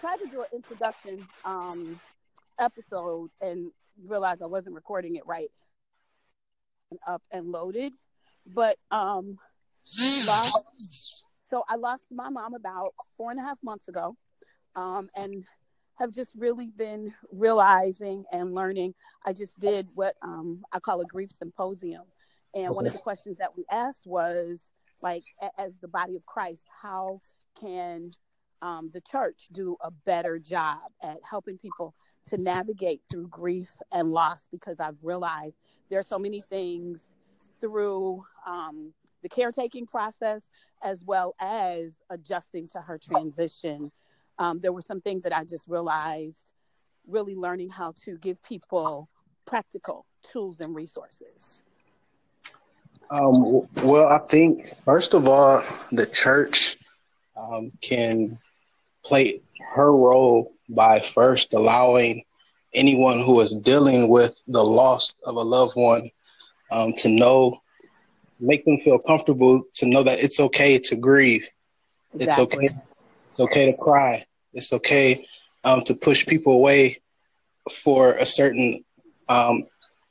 tried to do an introduction um, episode and realized I wasn't recording it right and up and loaded. But um, lost, so I lost my mom about four and a half months ago, um, and have just really been realizing and learning. I just did what um, I call a grief symposium, and one of the questions that we asked was like, as the body of Christ, how can um, the church do a better job at helping people to navigate through grief and loss because I've realized there are so many things through um, the caretaking process as well as adjusting to her transition. Um, there were some things that I just realized really learning how to give people practical tools and resources. Um, well, I think, first of all, the church um, can play her role by first allowing anyone who is dealing with the loss of a loved one um, to know, make them feel comfortable to know that it's okay to grieve. Exactly. It's okay. It's okay to cry. It's okay um, to push people away for a certain um,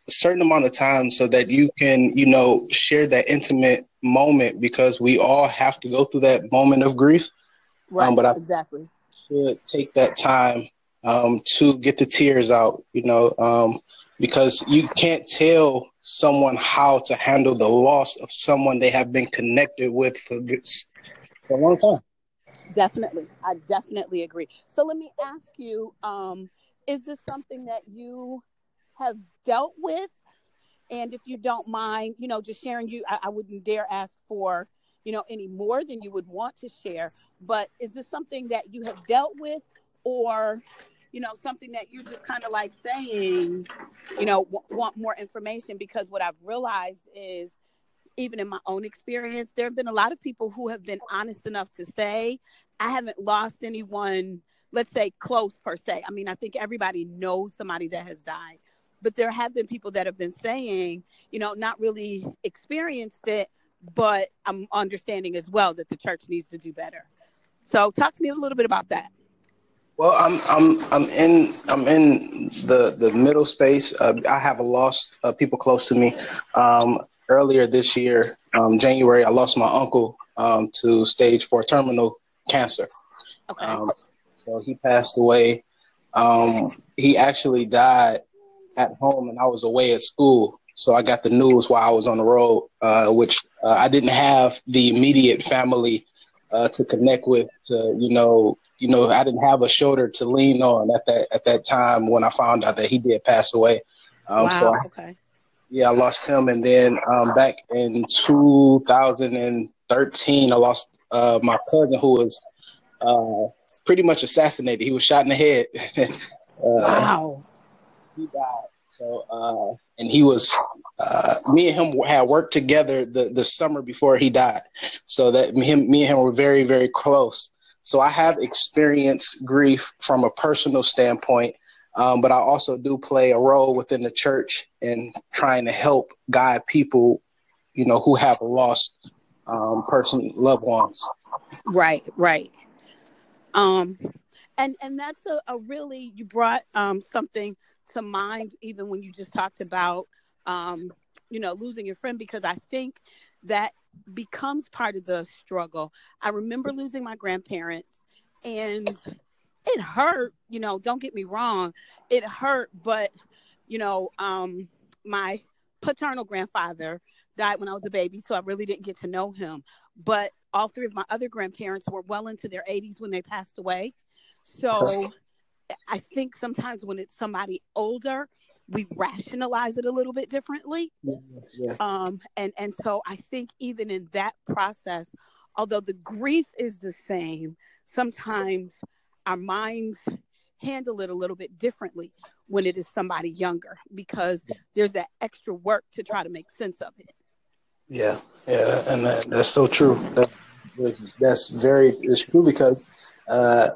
a certain amount of time so that you can, you know, share that intimate moment because we all have to go through that moment of grief. Right. Um, but I exactly should take that time um, to get the tears out, you know, um, because you can't tell someone how to handle the loss of someone they have been connected with for, for a long time. Definitely. I definitely agree. So let me ask you um, is this something that you have dealt with? And if you don't mind, you know, just sharing you, I, I wouldn't dare ask for you know, any more than you would want to share. But is this something that you have dealt with or, you know, something that you're just kind of like saying, you know, w- want more information? Because what I've realized is, even in my own experience, there have been a lot of people who have been honest enough to say, I haven't lost anyone, let's say close per se. I mean, I think everybody knows somebody that has died, but there have been people that have been saying, you know, not really experienced it, but I'm understanding as well that the church needs to do better. So talk to me a little bit about that. Well, I'm I'm I'm in I'm in the the middle space. Uh, I have lost uh, people close to me. Um, earlier this year, um, January, I lost my uncle um, to stage four terminal cancer. Okay. Um, so he passed away. Um, he actually died at home, and I was away at school. So I got the news while I was on the road, uh, which uh, I didn't have the immediate family uh, to connect with. To you know, you know, I didn't have a shoulder to lean on at that at that time when I found out that he did pass away. Um, wow. So I, okay. Yeah, I lost him, and then um, back in 2013, I lost uh, my cousin who was uh, pretty much assassinated. He was shot in the head. Uh, wow. He died. So, uh, and he was, uh, me and him had worked together the, the summer before he died. So that me, him, me and him were very, very close. So I have experienced grief from a personal standpoint, um, but I also do play a role within the church in trying to help guide people, you know, who have lost um, person loved ones. Right, right. Um, and and that's a, a really you brought um something to mind even when you just talked about um, you know losing your friend because i think that becomes part of the struggle. I remember losing my grandparents and it hurt you know don't get me wrong it hurt but you know um, my paternal grandfather died when i was a baby so i really didn't get to know him. But all three of my other grandparents were well into their 80s when they passed away. So I think sometimes when it's somebody older, we rationalize it a little bit differently. Um, and and so I think even in that process, although the grief is the same, sometimes our minds handle it a little bit differently when it is somebody younger because there's that extra work to try to make sense of it. Yeah, yeah, and that, that's so true. That, that's very it's true because uh,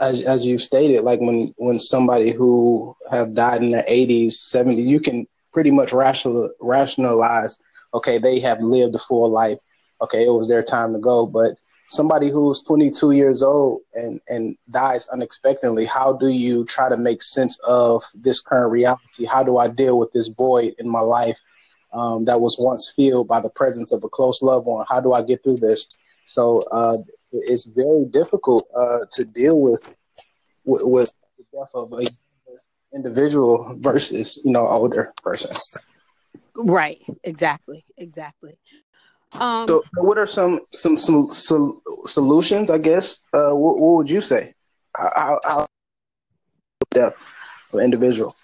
as, as you stated, like when when somebody who have died in their 80s, 70s, you can pretty much rational, rationalize. Okay, they have lived a full life. Okay, it was their time to go. But somebody who's 22 years old and and dies unexpectedly how do you try to make sense of this current reality how do i deal with this void in my life um, that was once filled by the presence of a close loved one how do i get through this so uh, it's very difficult uh, to deal with, with, with the death of a individual versus you know older person right exactly exactly um, so, what are some some some, some solutions? I guess. Uh, what, what would you say? How, how death of individual?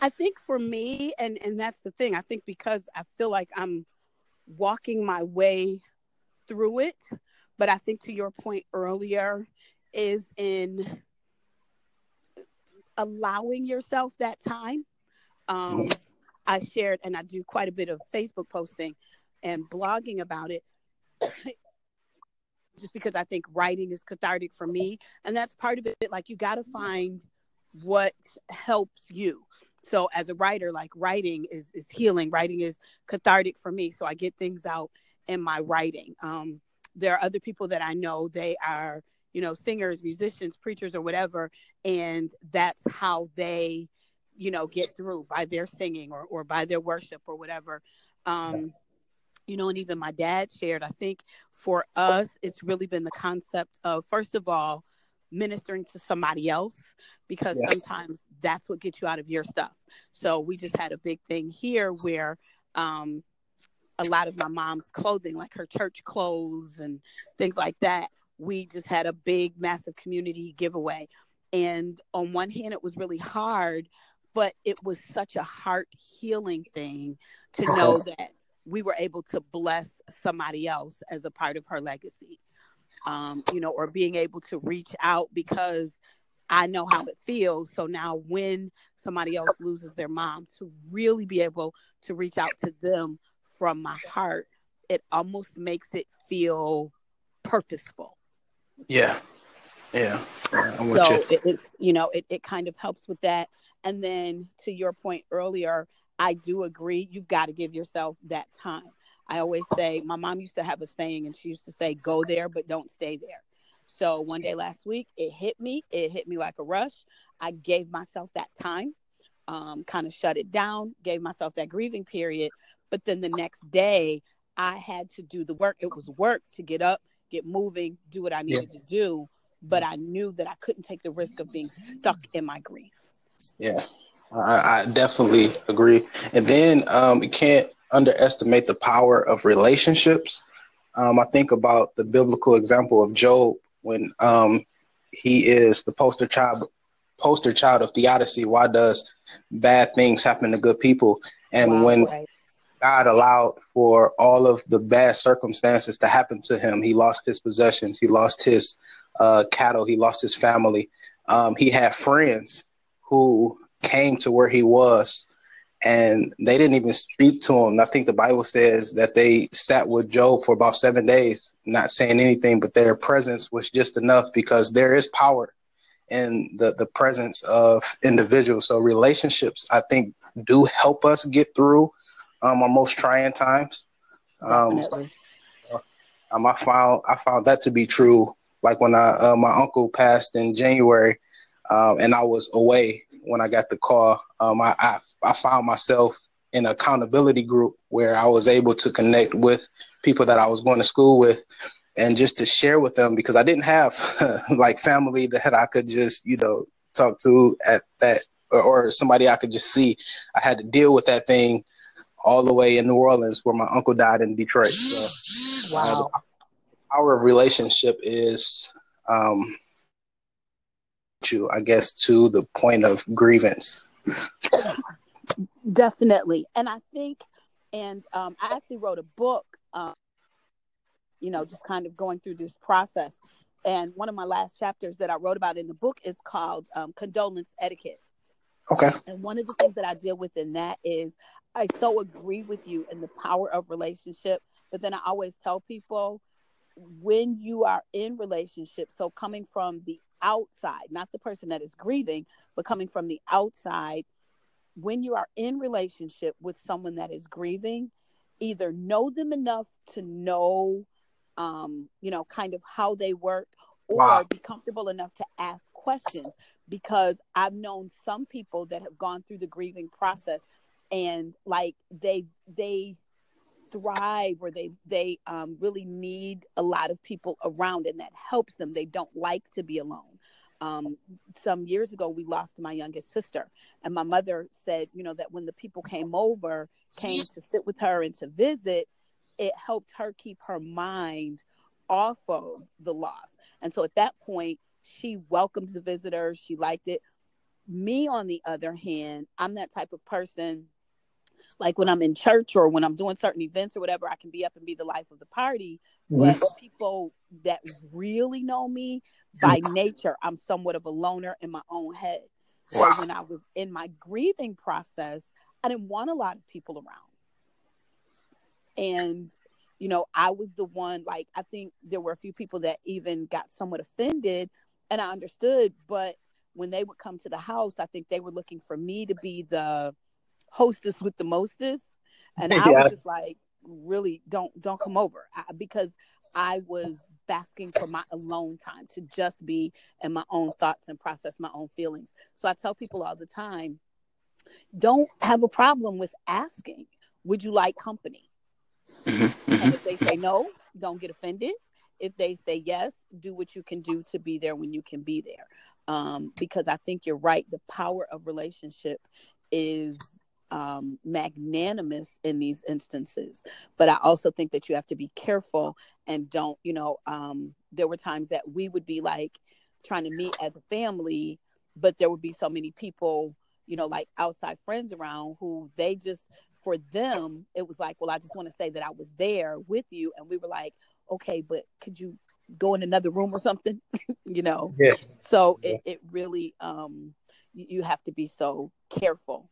I think for me, and and that's the thing. I think because I feel like I'm walking my way through it, but I think to your point earlier is in allowing yourself that time. Um. I shared, and I do quite a bit of Facebook posting and blogging about it just because I think writing is cathartic for me. And that's part of it. Like, you got to find what helps you. So, as a writer, like writing is, is healing, writing is cathartic for me. So, I get things out in my writing. Um, there are other people that I know, they are, you know, singers, musicians, preachers, or whatever. And that's how they, you know, get through by their singing or, or by their worship or whatever. Um, you know, and even my dad shared, I think for us, it's really been the concept of, first of all, ministering to somebody else because yes. sometimes that's what gets you out of your stuff. So we just had a big thing here where um, a lot of my mom's clothing, like her church clothes and things like that, we just had a big, massive community giveaway. And on one hand, it was really hard, but it was such a heart healing thing to know that we were able to bless somebody else as a part of her legacy um, you know or being able to reach out because i know how it feels. So now when somebody else loses their mom to really be able to reach out to them from my heart it almost makes it feel purposeful yeah yeah, so you. It, it's you know it, it kind of helps with that and then to your point earlier I do agree. You've got to give yourself that time. I always say, my mom used to have a saying, and she used to say, go there, but don't stay there. So one day last week, it hit me. It hit me like a rush. I gave myself that time, um, kind of shut it down, gave myself that grieving period. But then the next day, I had to do the work. It was work to get up, get moving, do what I needed yeah. to do. But I knew that I couldn't take the risk of being stuck in my grief. Yeah. I, I definitely agree. And then um, you can't underestimate the power of relationships. Um, I think about the biblical example of Job when um, he is the poster child poster child of theodicy. Why does bad things happen to good people? And wow, when right. God allowed for all of the bad circumstances to happen to him, he lost his possessions, he lost his uh, cattle, he lost his family. Um, he had friends who came to where he was and they didn't even speak to him. I think the Bible says that they sat with Job for about seven days, not saying anything, but their presence was just enough because there is power in the, the presence of individuals. So relationships, I think, do help us get through um, our most trying times. Um, um, I found I found that to be true. Like when I uh, my uncle passed in January, um, and I was away when I got the call. Um, I, I, I found myself in an accountability group where I was able to connect with people that I was going to school with, and just to share with them because I didn't have like family that I could just you know talk to at that or, or somebody I could just see. I had to deal with that thing all the way in New Orleans where my uncle died in Detroit. So, wow. Uh, our relationship is um, you, I guess, to the point of grievance. Definitely. And I think, and um, I actually wrote a book, um, you know, just kind of going through this process. And one of my last chapters that I wrote about in the book is called um, Condolence Etiquette. Okay. And one of the things that I deal with in that is I so agree with you in the power of relationship, but then I always tell people when you are in relationship, so coming from the outside, not the person that is grieving, but coming from the outside, when you are in relationship with someone that is grieving, either know them enough to know um, you know, kind of how they work or Wow. be comfortable enough to ask questions because I've known some people that have gone through the grieving process and like they they thrive or they they um, really need a lot of people around and that helps them. They don't like to be alone. Um, some years ago we lost my youngest sister and my mother said you know that when the people came over came to sit with her and to visit it helped her keep her mind off of the loss. And so at that point she welcomed the visitors. She liked it. Me on the other hand i'm that type of person like when i'm in church or when i'm doing certain events or whatever i can be up and be the life of the party. Mm-hmm. But people that really know me by mm-hmm. nature i'm somewhat of a loner in my own head. So Wow. when i was in my grieving process i didn't want a lot of people around. And you know i was the one like i think there were a few people that even got somewhat offended and i understood but when they would come to the house i think they were looking for me to be the hostess with the mostest. And i Yeah. was just like really don't don't come over. I, because i was basking for my alone time to just be in my own thoughts and process my own feelings. So i tell people all the time don't have a problem with asking would you like company Mhm, and if they say no, don't get offended. If they say yes, do what you can do to be there when you can be there. Um, because I think you're right. The power of relationship is um, magnanimous in these instances. But I also think that you have to be careful and don't, you know, um, there were times that we would be like trying to meet as a family, but there would be so many people, you know, like outside friends around who they just, for them, it was like, well, I just want to say that I was there with you. And we were like, okay, but could you go in another room or something? you know? Yeah. So it, it really, um, you, you have to be so careful.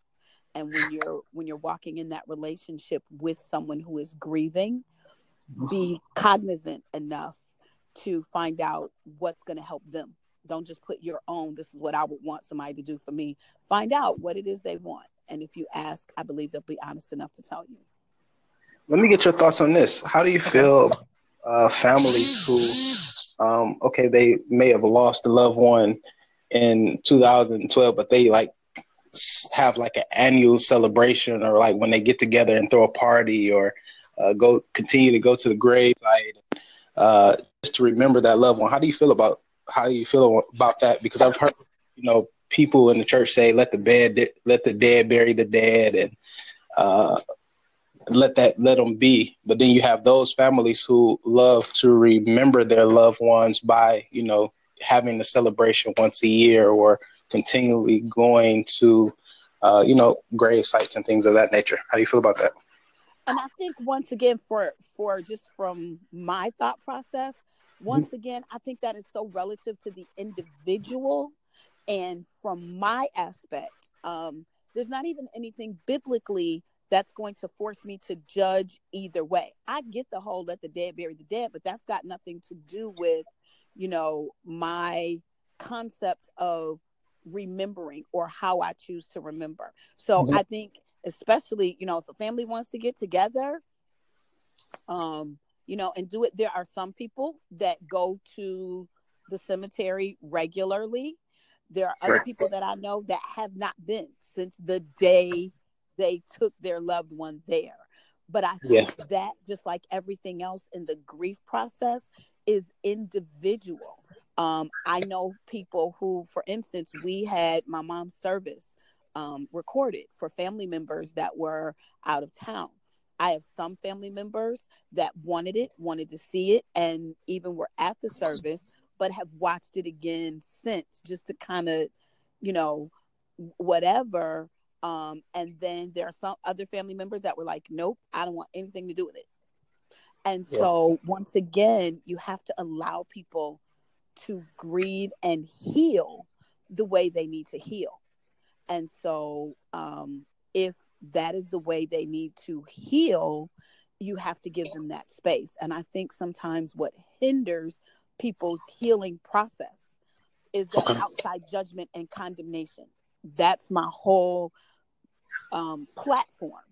And when you're when you're walking in that relationship with someone who is grieving, be cognizant enough to find out what's going to help them. Don't just put your own, this is what I would want somebody to do for me. Find out what it is they want. And if you ask, I believe they'll be honest enough to tell you. Let me get your thoughts on this. How do you feel uh, families who, um, okay, they may have lost a loved one in 2012, but they like have like an annual celebration or like when they get together and throw a party or uh, go continue to go to the gravesite uh, just to remember that loved one. How do you feel about how do you feel about that? Because I've heard, you know, people in the church say, "Let the bed, let the dead bury the dead," and uh, let that let them be. But then you have those families who love to remember their loved ones by, you know, having the celebration once a year or continually going to, uh, you know, grave sites and things of that nature. How do you feel about that? and I think once again, for for just from my thought process, once again, I think that is so relative to the individual, and from my aspect, um, there's not even anything biblically that's going to force me to judge either way. I get the whole "let the dead bury the dead," but that's got nothing to do with, you know, my concept of remembering or how I choose to remember. So Mhm. I think especially you know if a family wants to get together um you know and do it. There are some people that go to the cemetery regularly. There are other people that i know that have not been since the day they took their loved one there. But i think that just like everything else in the grief process is individual. Um i know people who for instance we had my mom's service um, recorded for family members that were out of town. I have some family members that wanted it, wanted to see it, and even were at the service, but have watched it again since just to kind of, you know, whatever. Um, and then there are some other family members that were like, nope, I don't want anything to do with it. And Yeah. so, once again, you have to allow people to grieve and heal the way they need to heal. And so, um, if that is the way they need to heal, you have to give them that space. And I think sometimes what hinders people's healing process is that Okay. outside judgment and condemnation. That's my whole um, platform.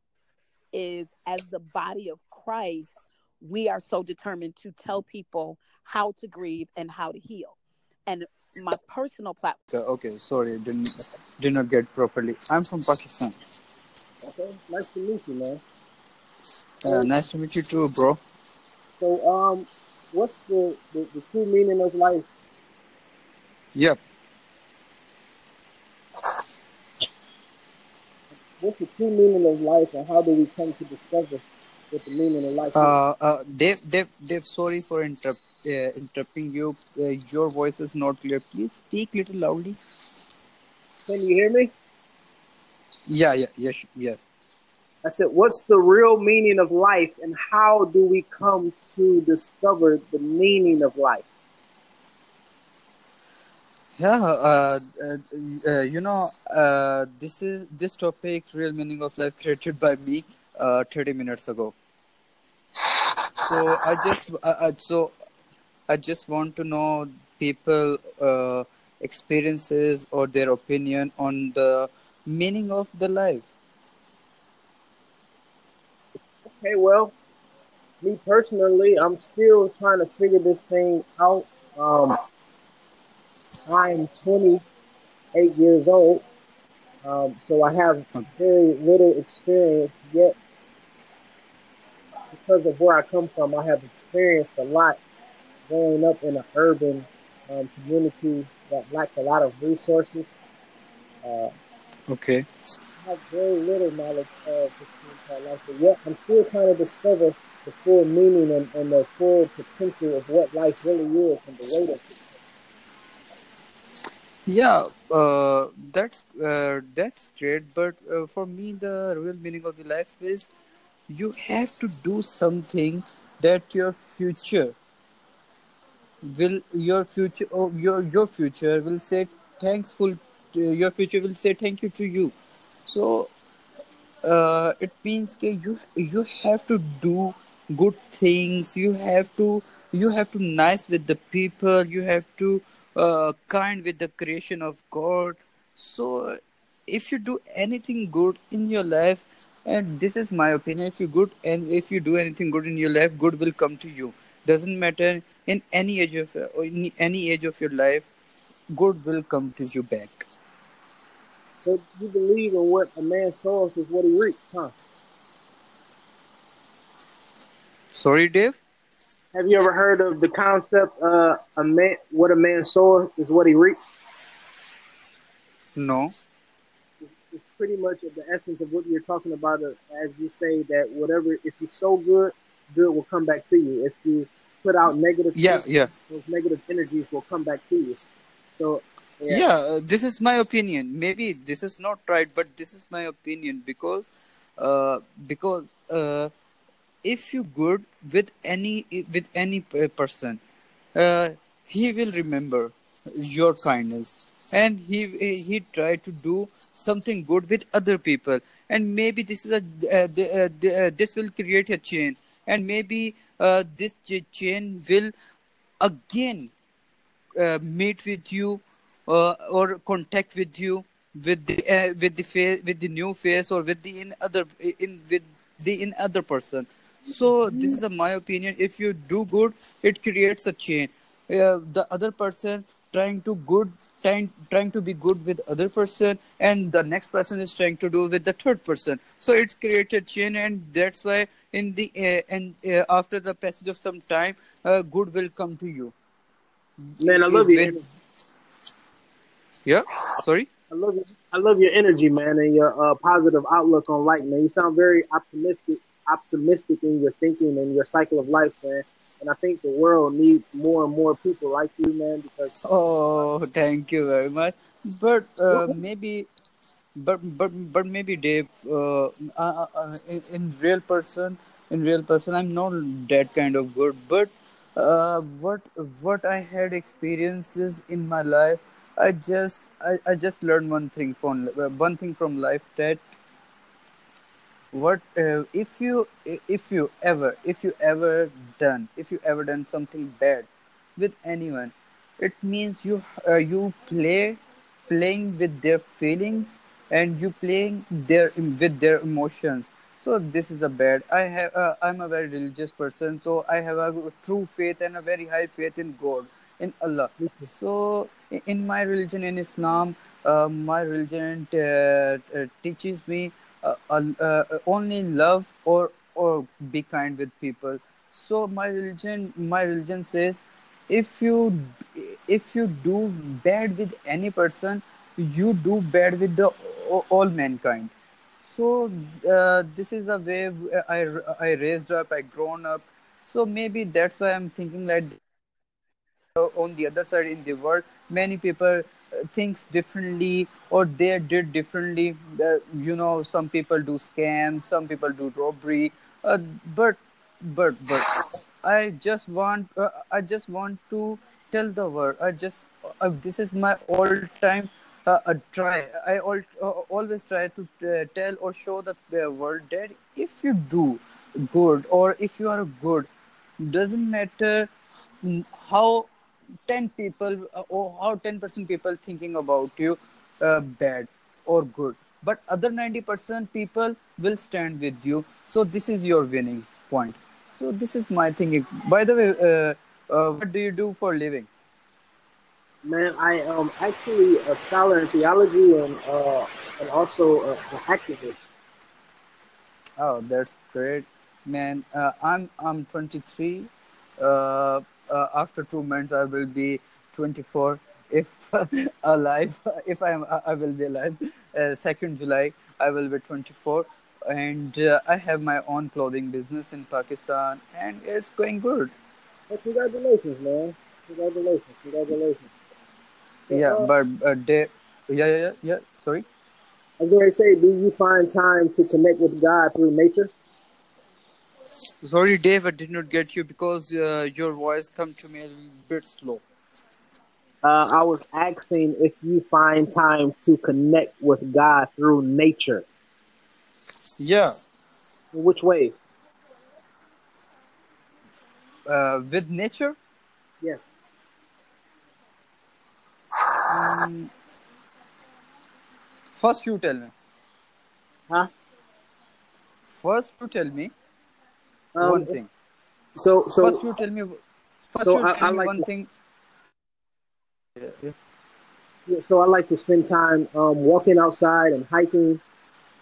Is as the body of Christ, we are so determined to tell people how to grieve and how to heal. And my personal platform. Okay, okay, sorry, didn't did not get properly. I'm from Pakistan. Okay, nice to meet you, man. Uh, nice to meet you too, bro. So, um, what's the, the, the true meaning of life? Yep. What's the true meaning of life, and how do we come to discover what the meaning of life is? Uh, uh, Dave, Dave, Dave. Sorry for interrupt, uh, interrupting you. Uh, your voice is not clear. Please speak little loudly. Can you hear me? Yeah, yeah, yes, yes. I said, what's the real meaning of life, and how do we come to discover the meaning of life? Yeah, uh, uh, uh, you know, uh, this is this topic, real meaning of life, created by me uh, 30 minutes ago. So I just, uh, uh, so I just want to know people uh, experiences or their opinion on the meaning of the life. Okay, well, me personally, I'm still trying to figure this thing out. Um, I'm 28 years old, um, so I have very little experience yet. Because of where I come from, I have experienced a lot growing up in an urban um, community that lacked a lot of resources. Uh, Okay. I have very little knowledge of the called life, but yet I'm still trying to discover the full meaning and, and the full potential of what life really is and the weight of it. Yeah, uh, that's uh, that's great. But uh, for me, the real meaning of the life is you have to do something that your future will your future oh, your your future will say thankful. To, your future will say thank you to you. So uh, it means that you you have to do good things. You have to you have to nice with the people. You have to uh, kind with the creation of god. So if you do anything good in your life and this is my opinion if you good and if you do anything good in your life good will come to you. Doesn't matter in any age of in any age of your life good will come to you back So you believe in what a man sows is what he reaps, huh? sorry dave Have you ever heard of the concept uh, a man what a man sows is what he reaps? no It's pretty much the essence of what you're talking about uh, as you say that whatever if you sow good, good will come back to you. If you put out negative yeah things, yeah those negative energies will come back to you. So yeah, yeah uh, this is my opinion. Maybe this is not right but this is my opinion because uh, because uh, if you good with any with any person uh, he will remember your kindness and he he try to do something good with other people. And maybe this is a uh, the, uh, the, uh, this will create a chain and maybe uh, this chain will again uh, meet with you uh, or contact with you with the uh, with the face with the new face or with the in other in with the in other person. So this is a, my opinion. If you do good it creates a chain. Uh, the other person trying to good trying trying to be good with other person and the next person is trying to do with the third person. So it's created chain and that's why in the uh, and uh, after the passage of some time uh, good will come to you. Man, I love you. With- yeah sorry I love you. I love your energy, man, and your uh, positive outlook on life, man. You sound very optimistic, optimistic in your thinking and your cycle of life, man. And I think the world needs more and more people like you, man, because Oh, thank you very much. But uh, maybe, but but but maybe Dave, uh, uh, uh, in, in real person, in real person, I'm not that kind of good. But uh, what what I had experiences in my life, I just I, I just learned one thing from one thing from life that what uh, if you if you ever if you ever done if you ever done something bad with anyone it means you uh, you play playing with their feelings and you playing their with their emotions So this is a bad. I have. Uh, I'm a very religious person, so I have a true faith and a very high faith in God, in Allah. So in my religion, in Islam, uh, my religion uh, uh, teaches me uh, only love or or be kind with people. So my religion, my religion says, if you if you do bad with any person, you do bad with the all mankind so uh, this is a way I, I raised up i grown up so maybe that's why i'm thinking like on the other side in the world many people uh, thinks differently or they did differently. Uh, you know some people do scams some people do robbery. Uh, but but but i just want uh, i just want to tell the world i just uh, this is my all time uh, uh, try. I uh, always try to uh, tell or show the uh, world that if you do good or if you are good doesn't matter mm, how 10 people uh, or how 10% people thinking about you uh, bad or good but other 90% people will stand with you so this is your winning point so this is my thinking by the way uh, uh, what do you do for living Man, I am actually a scholar in theology and uh, and also a, an activist. Oh, that's great, man. Uh, I'm I'm 23. Uh, after two months, I will be 24. If alive, if I'm I will be alive. Uh, Second July, I will be 24, and uh, I have my own clothing business in Pakistan, and it's going good. Well, congratulations, man. Congratulations, congratulations. So, Yeah, uh, but uh, they, yeah, yeah, yeah, yeah. Sorry. I was going to say, do you find time to connect with God through nature? Sorry, Dave, I did not get you because uh, your voice come to me a little bit slow. Uh, I was asking if you find time to connect with God through nature. Yeah, In which ways? uh, with nature. Yes. Mm, first, you tell me. Huh? First, you tell me Um, one thing. So, so, First, you tell me. First, So you I- tell I me like one to- thing. Yeah, yeah. yeah, so I like to spend time um, walking outside and hiking,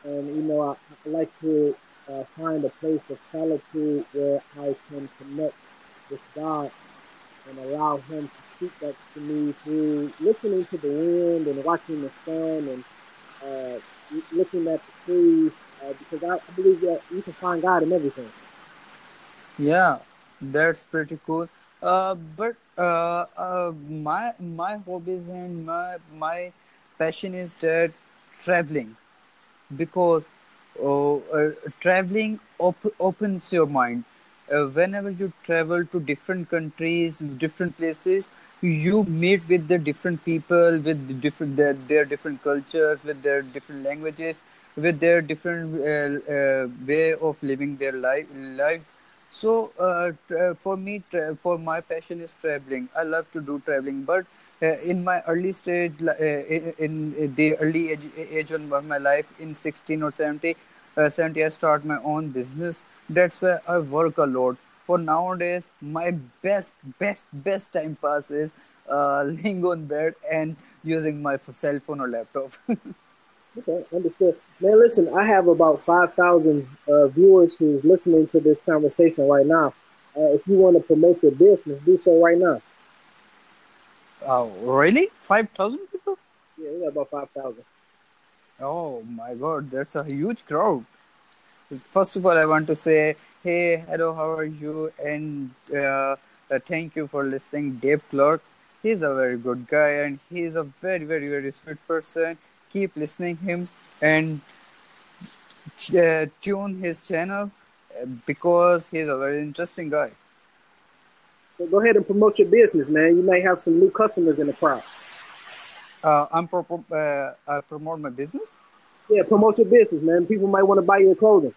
and you know, I, I like to uh, find a place of solitude where I can connect with God and allow Him to speak back to me through listening to the wind and watching the sun and uh, looking at the trees, uh, because I, I believe that you can find God in everything. Yeah, that's pretty cool. Uh, but uh, uh, my my hobbies and my my passion is that traveling because uh, uh, traveling op- opens your mind. Uh, whenever you travel to different countries, different places, you meet with the different people, with different their, their different cultures, with their different languages, with their different uh, way of living their life lives. So uh, tra- for me, tra- for my passion is traveling. I love to do traveling, but uh, in my early stage, uh, in, in the early age, age of my life, in 16 or 70, uh, 70, I start my own business. That's where I work a lot. For nowadays, my best, best, best time pass is uh, laying on bed and using my cell phone or laptop. Okay, understood. Man, listen, I have about 5,000 uh, viewers who's listening to this conversation right now. Uh, if you want to promote your business, do so right now. oh, really? 5,000 people? Yeah, we got about 5,000. Oh my god, that's a huge crowd. First of all, I want to say, hey, hello, how are you? And uh, uh, thank you for listening, Dave Clark. He's a very good guy and he's a very, very, very sweet person. Keep listening him and uh, tune his channel uh, because he's a very interesting guy. So go ahead and promote your business, man. You may have some new customers in the crowd. Uh, I'm pro- uh, I promote my business. Yeah, promote your business, man. People might want to buy your clothing.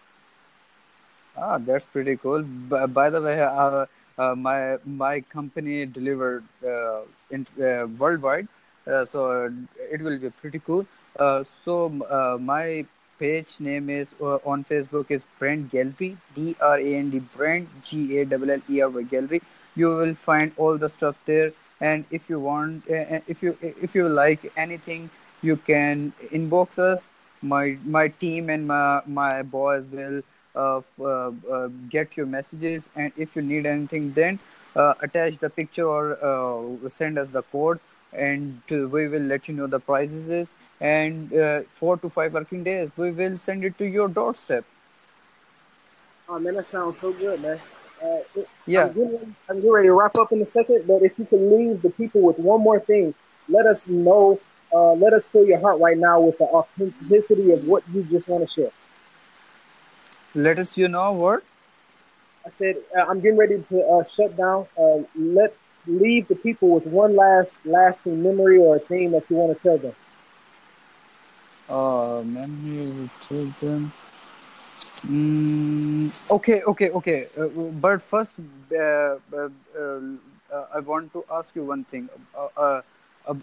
Ah, that's pretty cool. B- by the way, uh, uh, my my company delivered uh, in uh, worldwide, uh, so it will be pretty cool. Uh, so uh, my page name is uh, on Facebook is Brand Gallery, D R A N D Brand G A L L E R Gallery. You will find all the stuff there, and if you want, if you if you like anything, you can inbox us. My my team and my my boys will uh, uh, uh, get your messages, and if you need anything, then attach the picture or send us the code and uh, we will let you know the prices is and uh, four to five working days we will send it to your doorstep Oh man, that sounds so good, man. Uh, yeah I'm getting, I'm getting ready to wrap up in a second, but if you could leave the people with one more thing, let us know. Uh, let us fill your heart right now with the authenticity of what you just want to share. let us you know what I said uh, I'm getting ready to uh, shut down. Uh, let leave the people with one last lasting memory or a thing that you want to tell them. uh memory tell them Mm, okay, okay, okay. Uh, but first, uh, uh, uh, I want to ask you one thing uh, uh,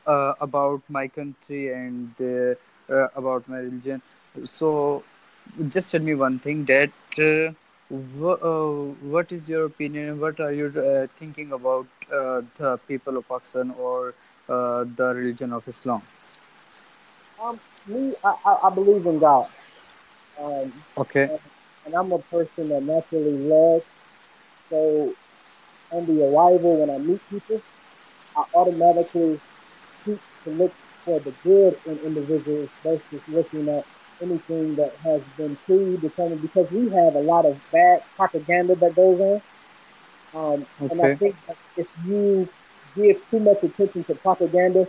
uh, about my country and uh, uh, about my religion. So, just tell me one thing that uh, wh- uh, what is your opinion? What are you uh, thinking about uh, the people of Pakistan or uh, the religion of Islam? Um, me, I, I, I believe in God, um, Okay, and, and I'm a person that naturally loves. So, on the arrival, when I meet people, I automatically seek to look for the good in individuals versus looking at anything that has been predetermined because we have a lot of bad propaganda that goes on. Um, and I think that if you give too much attention to propaganda,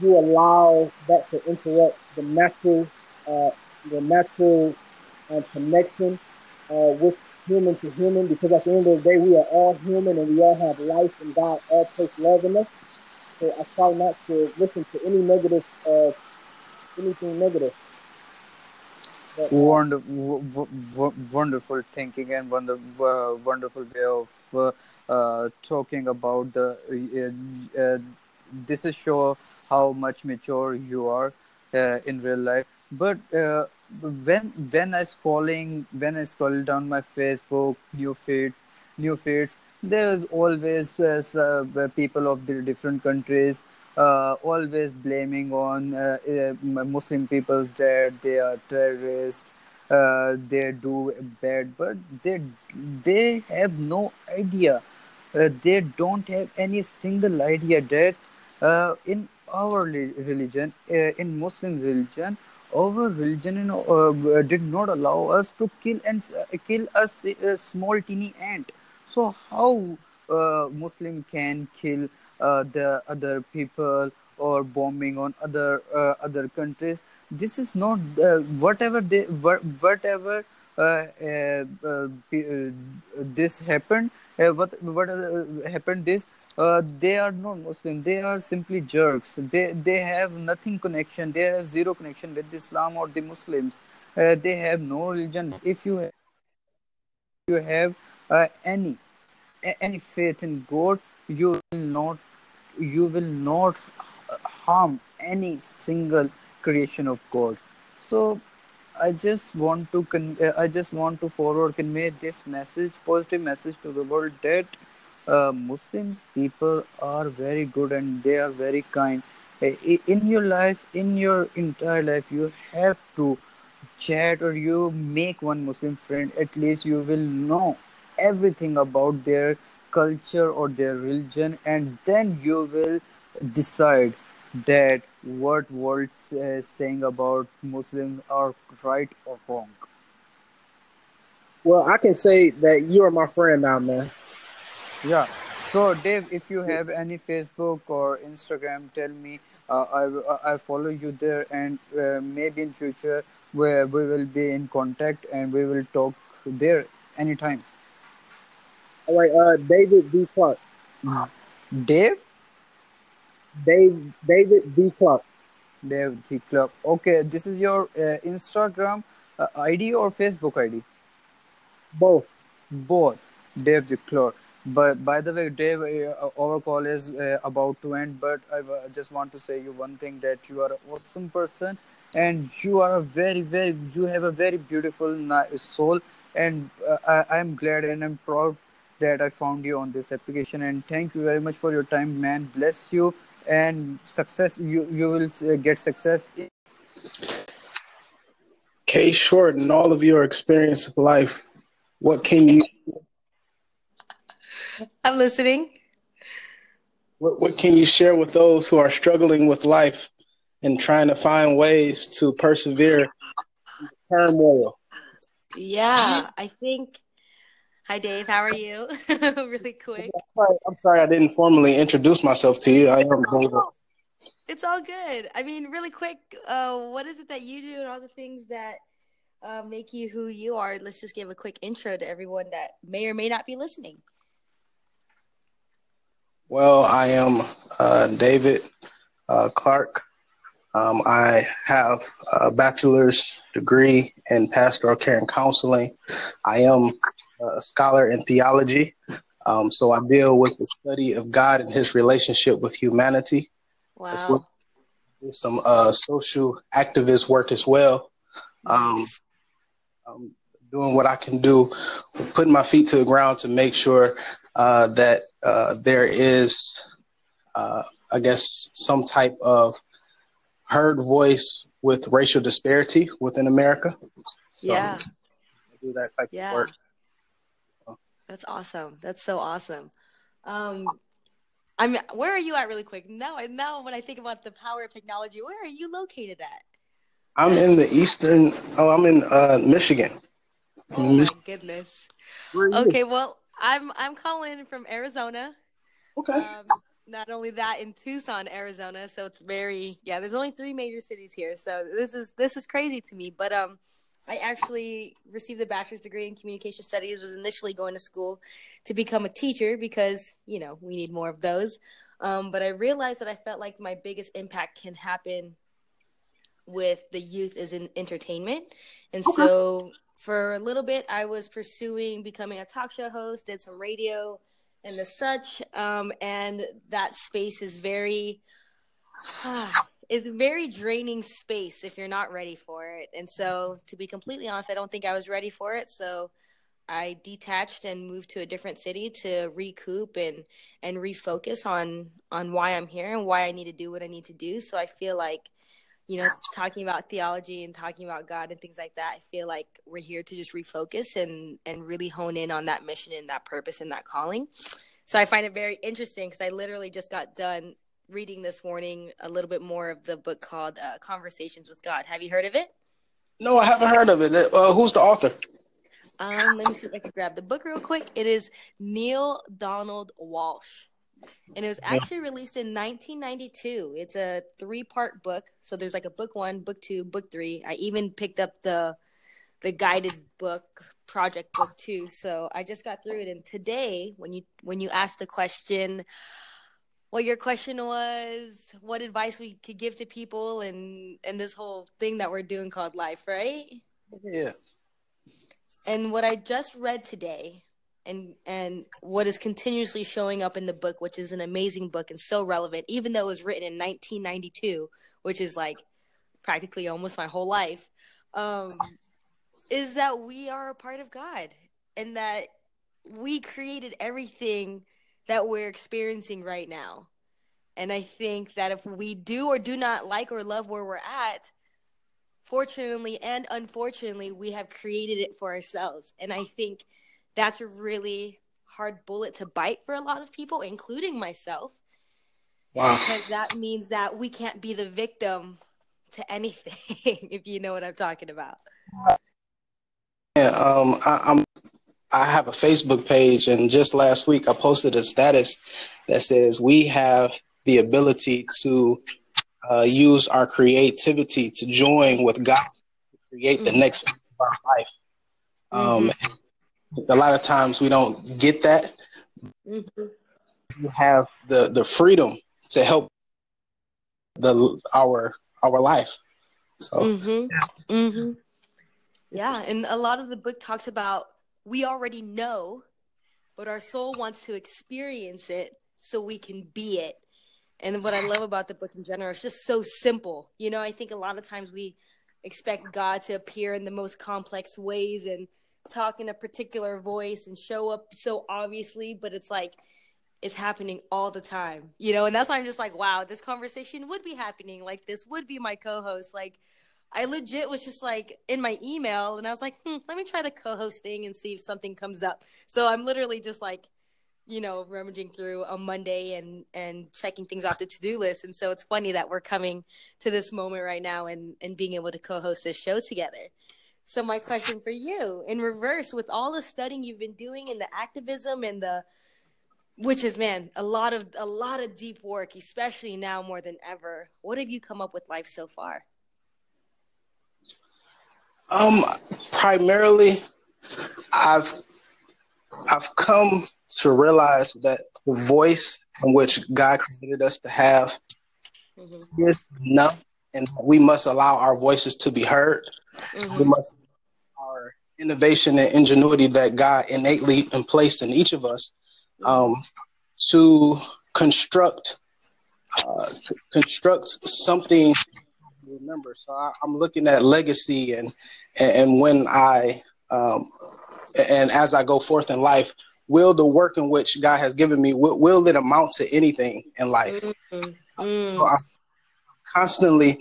you allow that to interrupt the natural, uh, the natural uh, connection uh, with human to human. Because at the end of the day, we are all human and we all have life, and God all takes love in us. So I try not to listen to any negative, uh, anything negative. Wonderful, wonderful thinking and wonder, uh, wonderful way of uh, uh, talking about the. Uh, uh, this is show how much mature you are uh, in real life. But when when I scrolling when I scroll down my Facebook new feed, new feeds, there is always people of the different countries uh, always blaming on uh, uh, Muslim people's that they are terrorists, uh, they do bad, but they they have no idea. Uh, they don't have any single idea that uh, in our religion, in Muslim religion, our religion did not allow us to kill and kill a, s- a small teeny ant. So how Muslim can kill uh, the other people or bombing on other uh, other countries? This is not uh, whatever they wha- whatever uh, uh, uh, this happened. What what happened? This they are not Muslim. They are simply jerks. They they have nothing connection. They have zero connection with Islam or the Muslims. They have no religion. If you you have any any faith in God, you will not you will not harm any single creation of God. So I just want to con- uh, I just want to forward convey this message, positive message to the world that uh, Muslims people are very good and they are very kind. Uh, In your life, in your entire life, you have to chat or you make one Muslim friend. At least you will know everything about their culture or their religion, and then you will decide that what world is saying about Muslims are right or wrong. well, I can say that you are my friend now, man. Yeah. So Dave, if you have any Facebook or Instagram, tell me. Uh, I I follow you there, and uh, maybe in future where we will be in contact and we will talk there anytime. All right, uh, David D. Clark. Dave, Dave, David D. Clark. Dave the Clark. Okay, this is your uh, Instagram uh, ID or Facebook ID? Both. Both. Dave the Clark. But by the way, Dave, uh, our call is uh, about to end. But I just want to say you one thing that you are an awesome person, and you are a very, very, you have a very beautiful soul, and uh, I'm glad and I'm proud that I found you on this application. And thank you very much for your time, man. Bless you and success. You you will uh, get success. Kay Short, in all of your experience of life, what can you I'm listening. what, what can you share with those who are struggling with life and trying to find ways to persevere in turmoil? Yeah, I think. Hi, Dave. How are you? really quick. I'm sorry I didn't formally introduce myself to you. I am David. It's all good. I mean, really quick. Uh, what is it that you do and all the things that uh, make you who you are? Let's just give a quick intro to everyone that may or may not be listening. Well, I am uh, David uh, Clark. Um, I have a bachelor's degree in pastoral care and counseling. I am a scholar in theology. Um, so I deal with the study of God and his relationship with humanity. Wow. well some uh, social activist work as well. Um, um, doing what I can do, putting my feet to the ground to make sure uh, that uh, there is, uh, I guess, some type of heard voice with racial disparity within America. So Yeah. I do that type Yeah. of work. That's awesome. That's so awesome. Um, I'm. Where are you at, really quick? Now, I now, when I think about the power of technology, where are you located at? I'm in the eastern. Oh, I'm in uh, Michigan. Oh my goodness. Where are you? Okay, well, I'm I'm calling from Arizona. Okay. Um, not only that, in Tucson, Arizona. So it's very yeah. There's only three major cities here, so this is this is crazy to me. But um, I actually received a bachelor's degree in communication studies. Was initially going to school to become a teacher because you know we need more of those. Um, but I realized that I felt like my biggest impact can happen with the youth is in entertainment, and so for a little bit I was pursuing becoming a talk show host, did some radio and the such. Um, and that space is very, it's very draining space if you're not ready for it. And so, to be completely honest, I don't think I was ready for it. So I detached and moved to a different city to recoup and and refocus on on why I'm here and why I need to do what I need to do. So I feel like you know, talking about theology and talking about God and things like that, I feel like we're here to just refocus and and really hone in on that mission and that purpose and that calling. So I find it very interesting because I literally just got done reading this morning a little bit more of the book called uh, Conversations with God. Have you heard of it? No, I haven't heard of it. Uh, who's the author? Um, let me see if I can grab the book real quick. It is Neale Donald Walsch. And it was actually released in 1992. It's a three-part book. So there's like a book 1, book 2, book 3. I even picked up the the guided book project book 2. So I just got through it and today when you when you asked the question what your question was, what advice we could give to people and and this whole thing that we're doing called life, right? Yeah. and what I just read today and and what is continuously showing up in the book which is an amazing book and so relevant even though it was written in 1992 which is like practically almost my whole life um is that we are a part of God and that we created everything that we're experiencing right now and I think that if we do or do not like or love where we're at fortunately and unfortunately, we have created it for ourselves. And I think that's a really hard bullet to bite for a lot of people, including myself, Wow. because that means that we can't be the victim to anything, if you know what I'm talking about. Yeah, um, I, I'm. I have a Facebook page, and just last week I posted a status that says we have the ability to uh, use our creativity to join with God to create the Mhm. next of our life. Um, A lot of times we don't get that. Mhm. You have the the freedom to help the our our life. So Mm-hmm. Mm-hmm. Yeah, and a lot of the book talks about we already know, but our soul wants to experience it so we can be it. And what I love about the book in general, it's just so simple. You know, I think a lot of times we expect God to appear in the most complex ways and talk in a particular voice and show up so obviously, but it's like it's happening all the time, you know, and that's why I'm just like, wow, this conversation would be happening. Like, this would be my co host. Like, I legit was just like in my email and I was like, hmm, let me try the co host thing and see if something comes up. So I'm literally just like, you know, rummaging through a Monday and and checking things off the to do list. And so it's funny that we're coming to this moment right now and and being able to co-host this show together. So my question for you, in reverse, with all the studying you've been doing and the activism and the which is man, a lot of a lot of deep work, especially now more than ever. What have you come up with life so far? Um primarily I've I've come to realize that the voice in which God created us to have mm-hmm. is enough, and we must allow our voices to be heard. Mm-hmm. We must our innovation and ingenuity that God innately placed in each of us um, to construct uh, construct something remember. So I, am looking at legacy and and when I um, and as I go forth in life, will the work in which God has given me will, will it amount to anything in life? Mm-hmm. So I'm constantly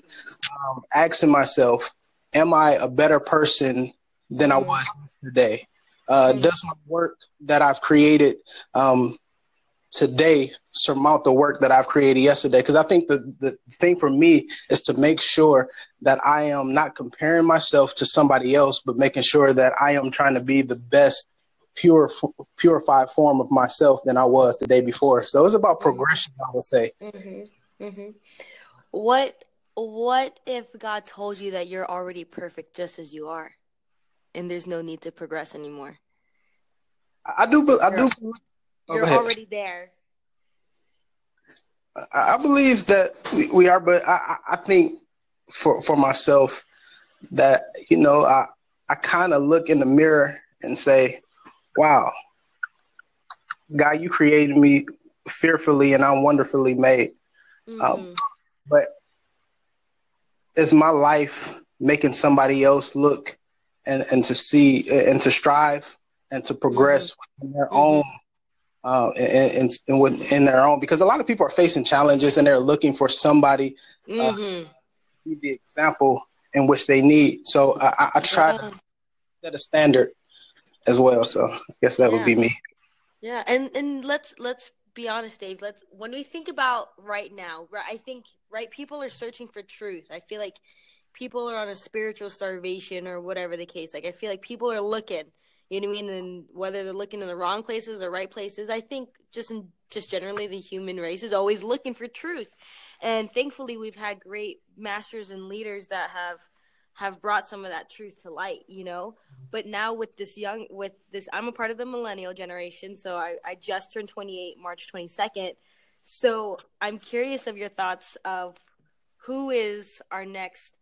um, asking myself, am I a better person than. I was today? Uh. Does my work that I've created um, today surmount the work that I've created yesterday? Because I think the, the thing for me is to make sure that I am not comparing myself to somebody else, but making sure that I am trying to be the best pure purified form of myself than I was the day before. So it's about progression, I would say. Mm-hmm. Mm-hmm. What What if God told you that you're already perfect just as you are, and there's no need to progress anymore? I do. I do. Oh, you're already there. I believe that we, we are, but I, I think for for myself that you know I I kind of look in the mirror and say, "Wow, God, you created me fearfully and I'm wonderfully made." Mm-hmm. Um, but is my life making somebody else look and and to see and to strive and to progress mm-hmm. in their mm-hmm. own uh, and, and, within their own because a lot of people are facing challenges and they're looking for somebody uh, mm-hmm. be the example in which they need. So I, I try yeah. to set a standard as well. So I guess that yeah. would be me. Yeah, and and let's let's be honest, Dave. Let's when we think about right now, right? I think right people are searching for truth. I feel like people are on a spiritual starvation or whatever the case. Like I feel like people are looking you know what I mean? And whether they're looking in the wrong places or right places, I think just in just generally the human race is always looking for truth. And thankfully we've had great masters and leaders that have have brought some of that truth to light, you know. But now with this young with this I'm a part of the millennial generation, so I, I just turned 28 March 22nd. So I'm curious of your thoughts of who is our next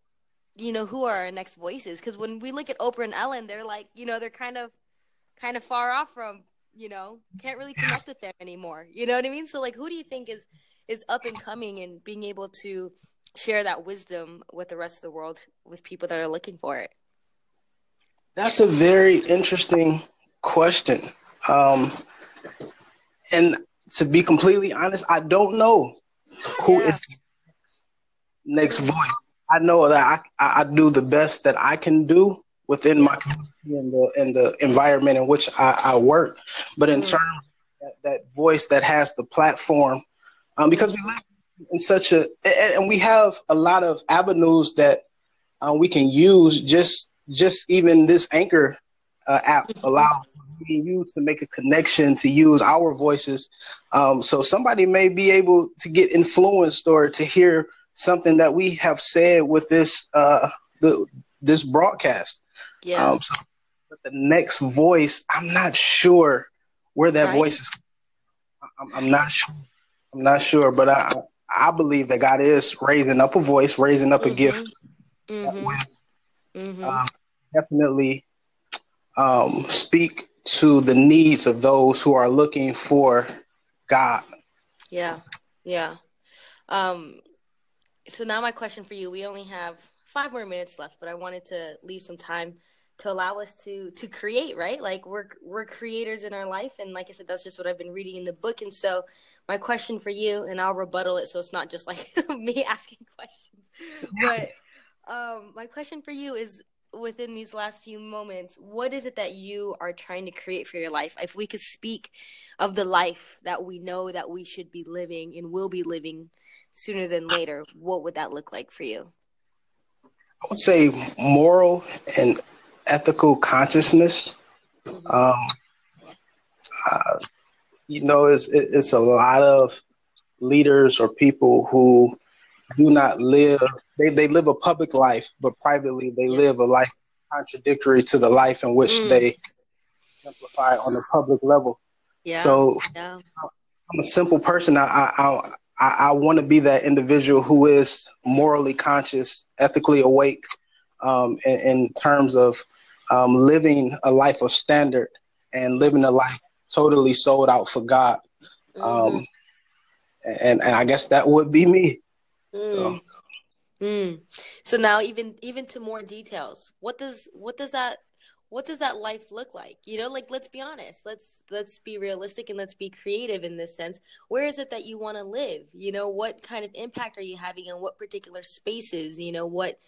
you know who are our next voices? Because when we look at oprah and ellen they're like you know they're kind of kind of far off from you know can't really connect with them anymore. You know what i mean? So like who do you think is is up and coming and being able to share that wisdom with the rest of the world with people that are looking for it? That's a very interesting question. Um and to be completely honest i don't know who yeah. is next voice i know that I, I do the best that i can do within my community and the and the environment in which I, I work. But in mm. terms that, that, voice that has the platform, um, because we live in such a and, and we have a lot of avenues that uh, we can use. Just just even this anchor uh, app mm-hmm. allows you to make a connection to use our voices. Um, so somebody may be able to get influenced or to hear something that we have said with this uh, the, this broadcast. Yeah. Um, so, but the next voice, I'm not sure where that right. voice is. I'm, I'm, not sure. I'm not sure, but I I believe that God is raising up a voice, raising up mm-hmm. a gift. Mm-hmm. mm-hmm. Um, definitely um, speak to the needs of those who are looking for God. Yeah, yeah. Um, so now my question for you: We only have five more minutes left, but I wanted to leave some time to allow us to to create. Right, like we're we're creators in our life, and like I said, that's just what I've been reading in the book. And so, my question for you, and I'll rebuttal it, so it's not just like me asking questions, but um, my question for you is within these last few moments, what is it that you are trying to create for your life? If we could speak of the life that we know that we should be living and will be living sooner than later, what would that look like for you? I would say moral and ethical consciousness. Mm-hmm. Um, uh, you know, it's it's a lot of leaders or people who do not live they, they live a public life, but privately they live a life contradictory to the life in which mm. they exemplify on the public level. Yeah. So yeah. I'm a simple person. I I I, I want to be that individual who is morally conscious, ethically awake, um, in, in, terms of um, living a life of standard and living a life totally sold out for God. Mm. Um, and and I guess that would be me. Mm. So. Mm. So now even even to more details. What does what does that what does that life look like? You know, like let's be honest. Let's let's be realistic and let's be creative in this sense. Where is it that you want to live? You know, what kind of impact are you having in what particular spaces? You know, what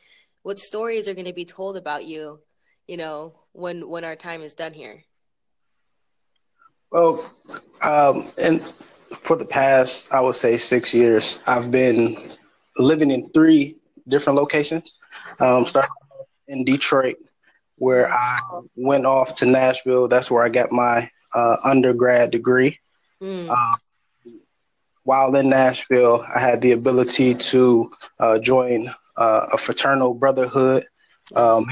what stories are going to be told about you, you know, when when our time is done here? Well, um and for the past I would say 6 years, I've been living in three different locations. Um, started in Detroit, where I went off to Nashville. That's where I got my uh, undergrad degree. Mm. Um, while in Nashville, I had the ability to uh, join uh, a fraternal brotherhood. Um,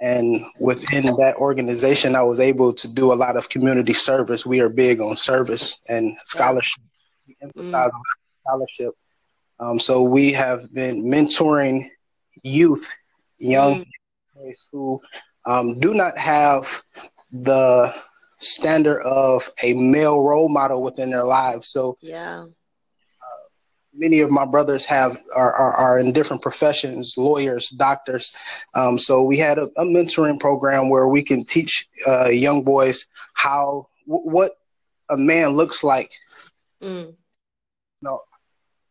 and within that organization, I was able to do a lot of community service. We are big on service and scholarship. We emphasize mm. scholarship um, so we have been mentoring youth, young mm. who um, do not have the standard of a male role model within their lives. So yeah. Uh, many of my brothers have are, are, are, in different professions lawyers doctors um, so we had a, a, mentoring program where we can teach uh, young boys how w- what a man looks like mm. you know,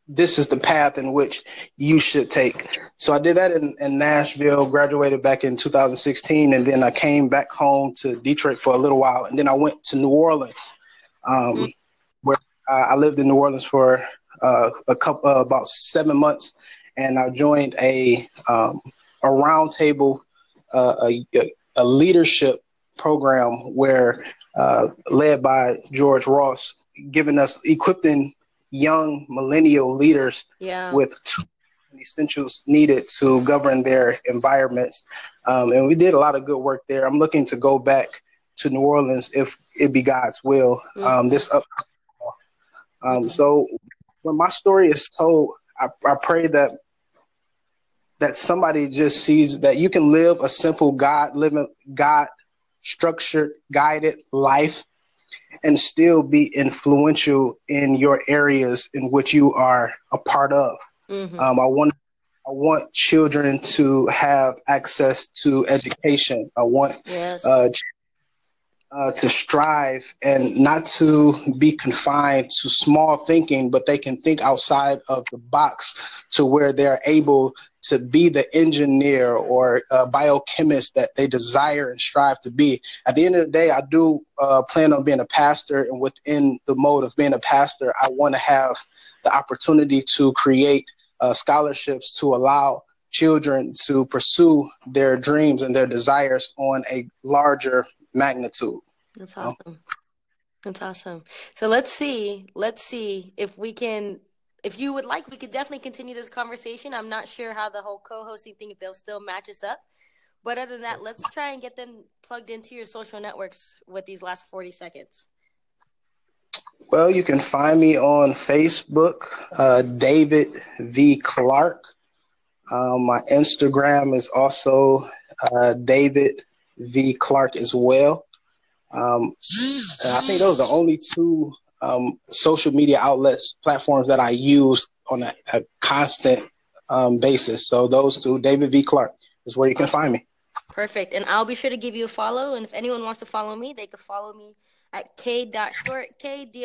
this is the path in which you should take. So I did that in, in, Nashville, graduated back in 2016, and then I came back home to Detroit for a little while, and then I went to New Orleans, um, mm-hmm. where I lived in New Orleans for uh, a couple uh, about seven months, and I joined a um, a roundtable, uh, a, a leadership program where uh, led by George Ross, giving us equipping young millennial leaders yeah. with essentials needed to govern their environments. Um, and we did a lot of good work there. I'm looking to go back to New Orleans if it be God's will. Um, mm-hmm. this up. Um, mm-hmm. So when my story is told, I, I pray that that somebody just sees that you can live a simple God living God structured guided life and still be influential in your areas in which you are a part of. Mm-hmm. Um, I want I want children to have access to education. I want yes. uh, uh, to strive and not to be confined to small thinking, but they can think outside of the box to where they're able to be the engineer or biochemist that they desire and strive to be. At the end of the day, I do uh, plan on being a pastor, and within the mode of being a pastor, I want to have the opportunity to create uh, scholarships to allow children to pursue their dreams and their desires on a larger magnitude. That's awesome. That's awesome. So let's see. Let's see if we can. If you would like, we could definitely continue this conversation. I'm not sure how the whole co-hosting thing, if they'll still match us up. But other than that, let's try and get them plugged into your social networks with these last 40 seconds. Well, you can find me on Facebook, uh, David V. Clark. Um, my Instagram is also uh, David V. Clark as well. Um, I think those are the only two um, social media outlets, platforms that I use on a, a constant um, basis. So those two, David V. Clark, is where you can find me. Perfect. And I'll be sure to give you a follow. And if anyone wants to follow me, they can follow me at k.short, K-D-O-T-S-H-O-R-T.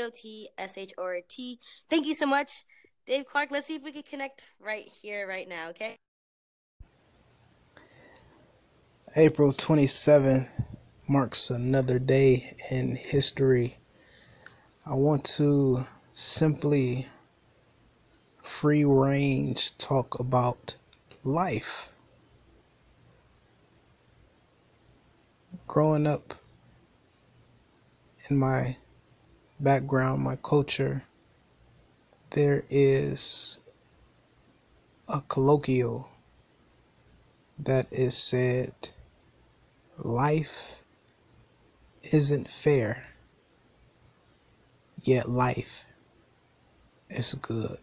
Thank you so much, Dave Clark. Let's see if we can connect right here, right now, okay? April 27 marks another day in history. I want to simply free range talk about life. Growing up in my background, my culture, there is a colloquial that is said life isn't fair, yet life is good.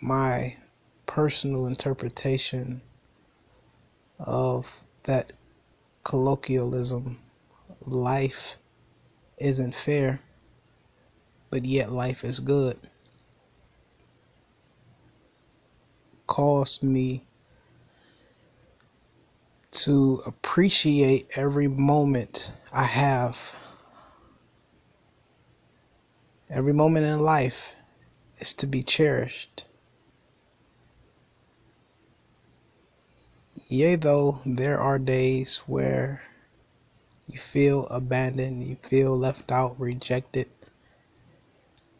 My personal interpretation of that colloquialism, life isn't fair, but yet life is good, calls me to appreciate every moment I have. Every moment in life is to be cherished. Yea, though, there are days where you feel abandoned, you feel left out, rejected.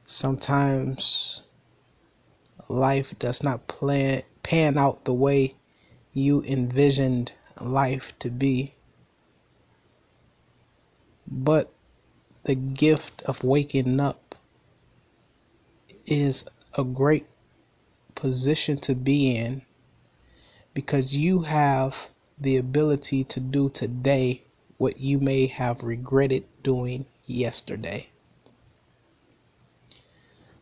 Sometimes life does not plan, pan out the way you envisioned life to be. But the gift of waking up is a great position to be in because you have the ability to do today what you may have regretted doing yesterday.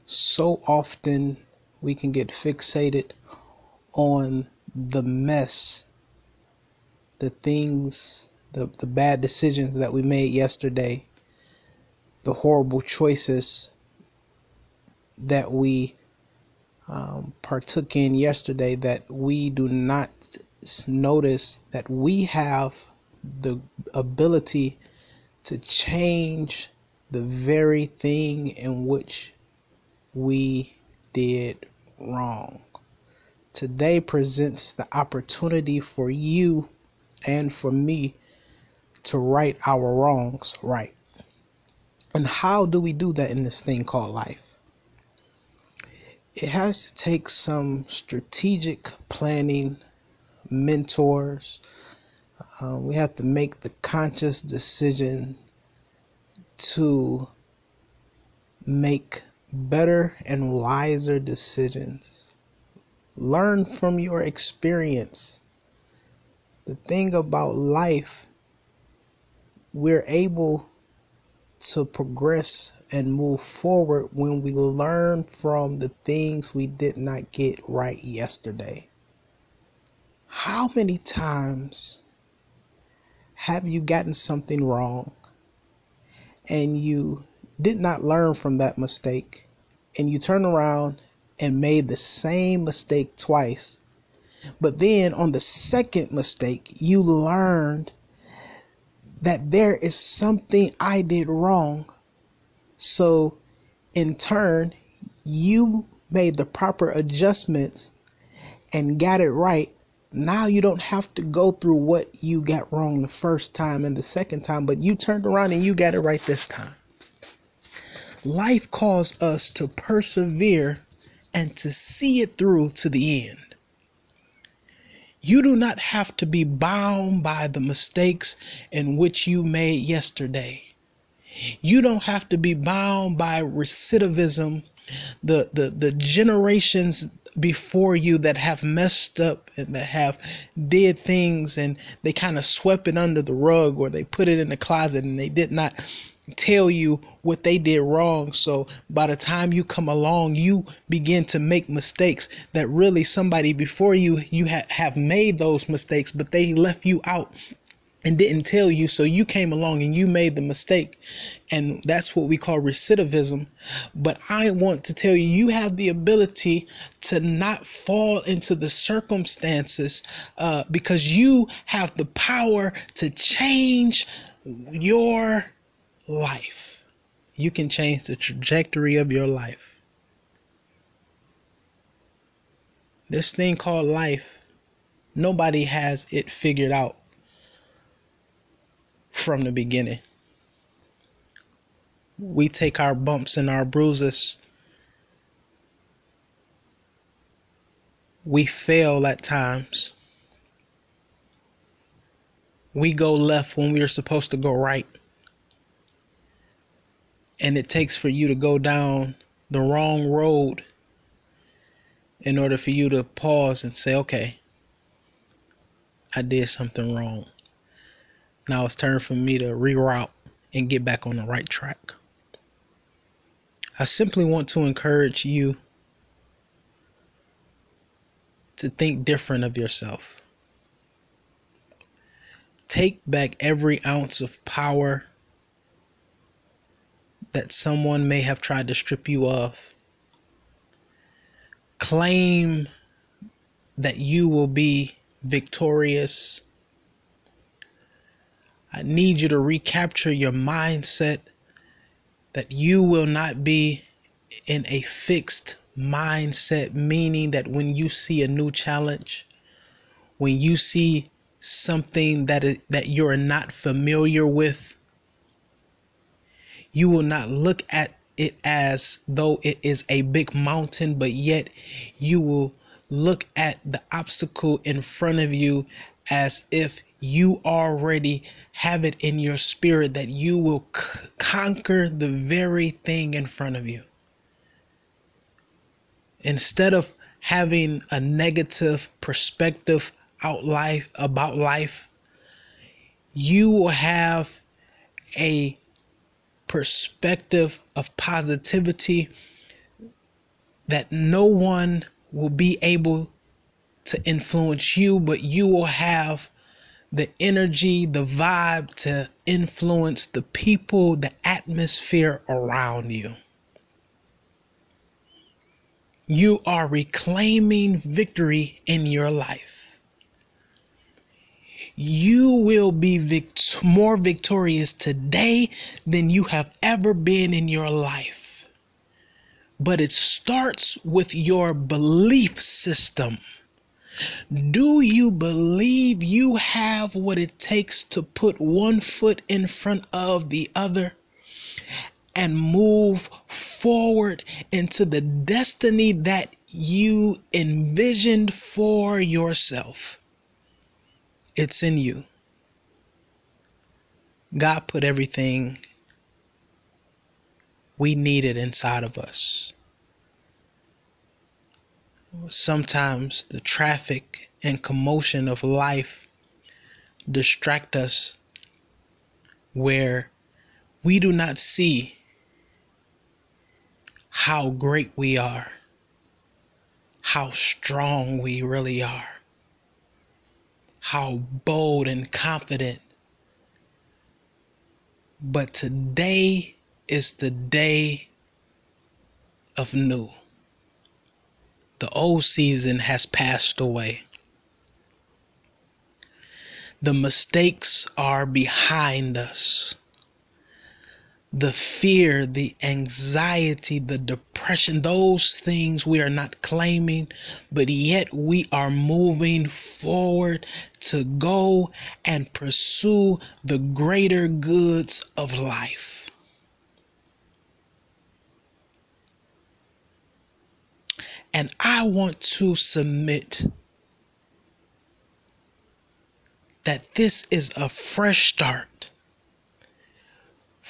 So often we can get fixated on the mess the things, the, the bad decisions that we made yesterday, the horrible choices that we um, partook in yesterday, that we do not notice that we have the ability to change the very thing in which we did wrong. Today presents the opportunity for you and for me to right our wrongs right. And how do we do that in this thing called life? It has to take some strategic planning, mentors. Uh, we have to make the conscious decision to make better and wiser decisions. Learn from your experience the thing about life, we're able to progress and move forward when we learn from the things we did not get right yesterday. How many times have you gotten something wrong and you did not learn from that mistake and you turn around and made the same mistake twice but then on the second mistake, you learned that there is something I did wrong. So in turn, you made the proper adjustments and got it right. Now you don't have to go through what you got wrong the first time and the second time, but you turned around and you got it right this time. Life calls us to persevere and to see it through to the end. You do not have to be bound by the mistakes in which you made yesterday. You don't have to be bound by recidivism, the, the, the generations before you that have messed up and that have did things and they kind of swept it under the rug or they put it in the closet and they did not tell you what they did wrong. So by the time you come along, you begin to make mistakes that really somebody before you you ha- have made those mistakes, but they left you out and didn't tell you, so you came along and you made the mistake. And that's what we call recidivism. But I want to tell you, you have the ability to not fall into the circumstances uh, because you have the power to change your life. You can change the trajectory of your life. This thing called life, nobody has it figured out from the beginning. We take our bumps and our bruises. We fail at times. We go left when we are supposed to go right. And it takes for you to go down the wrong road in order for you to pause and say, okay, I did something wrong. Now it's time for me to reroute and get back on the right track. I simply want to encourage you to think different of yourself. Take back every ounce of power that someone may have tried to strip you of claim that you will be victorious. I need you to recapture your mindset that you will not be in a fixed mindset, meaning that when you see a new challenge, when you see something that is, that you're not familiar with, you will not look at it as though it is a big mountain, but yet you will look at the obstacle in front of you as if you already have it in your spirit that you will c- conquer the very thing in front of you. Instead of having a negative perspective out life about life, you will have a perspective of positivity that no one will be able to influence you, but you will have the energy, the vibe to influence the people, the atmosphere around you. You are reclaiming victory in your life you will be vict- more victorious today than you have ever been in your life. But it starts with your belief system. Do you believe you have what it takes to put one foot in front of the other and move forward into the destiny that you envisioned for yourself? It's in you. God put everything we needed inside of us. Sometimes the traffic and commotion of life distract us where we do not see how great we are, how strong we really are how bold and confident. But today is the day of new. The old season has passed away. The mistakes are behind us the fear, the anxiety, the depression, those things we are not claiming, but yet we are moving forward to go and pursue the greater goods of life. And I want to submit that this is a fresh start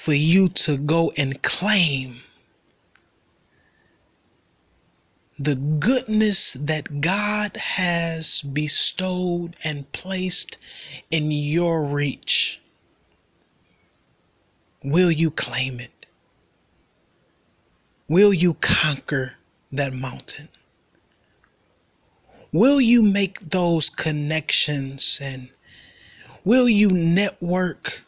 for you to go and claim the goodness that God has bestowed and placed in your reach. Will you claim it? Will you conquer that mountain? Will you make those connections and Will you network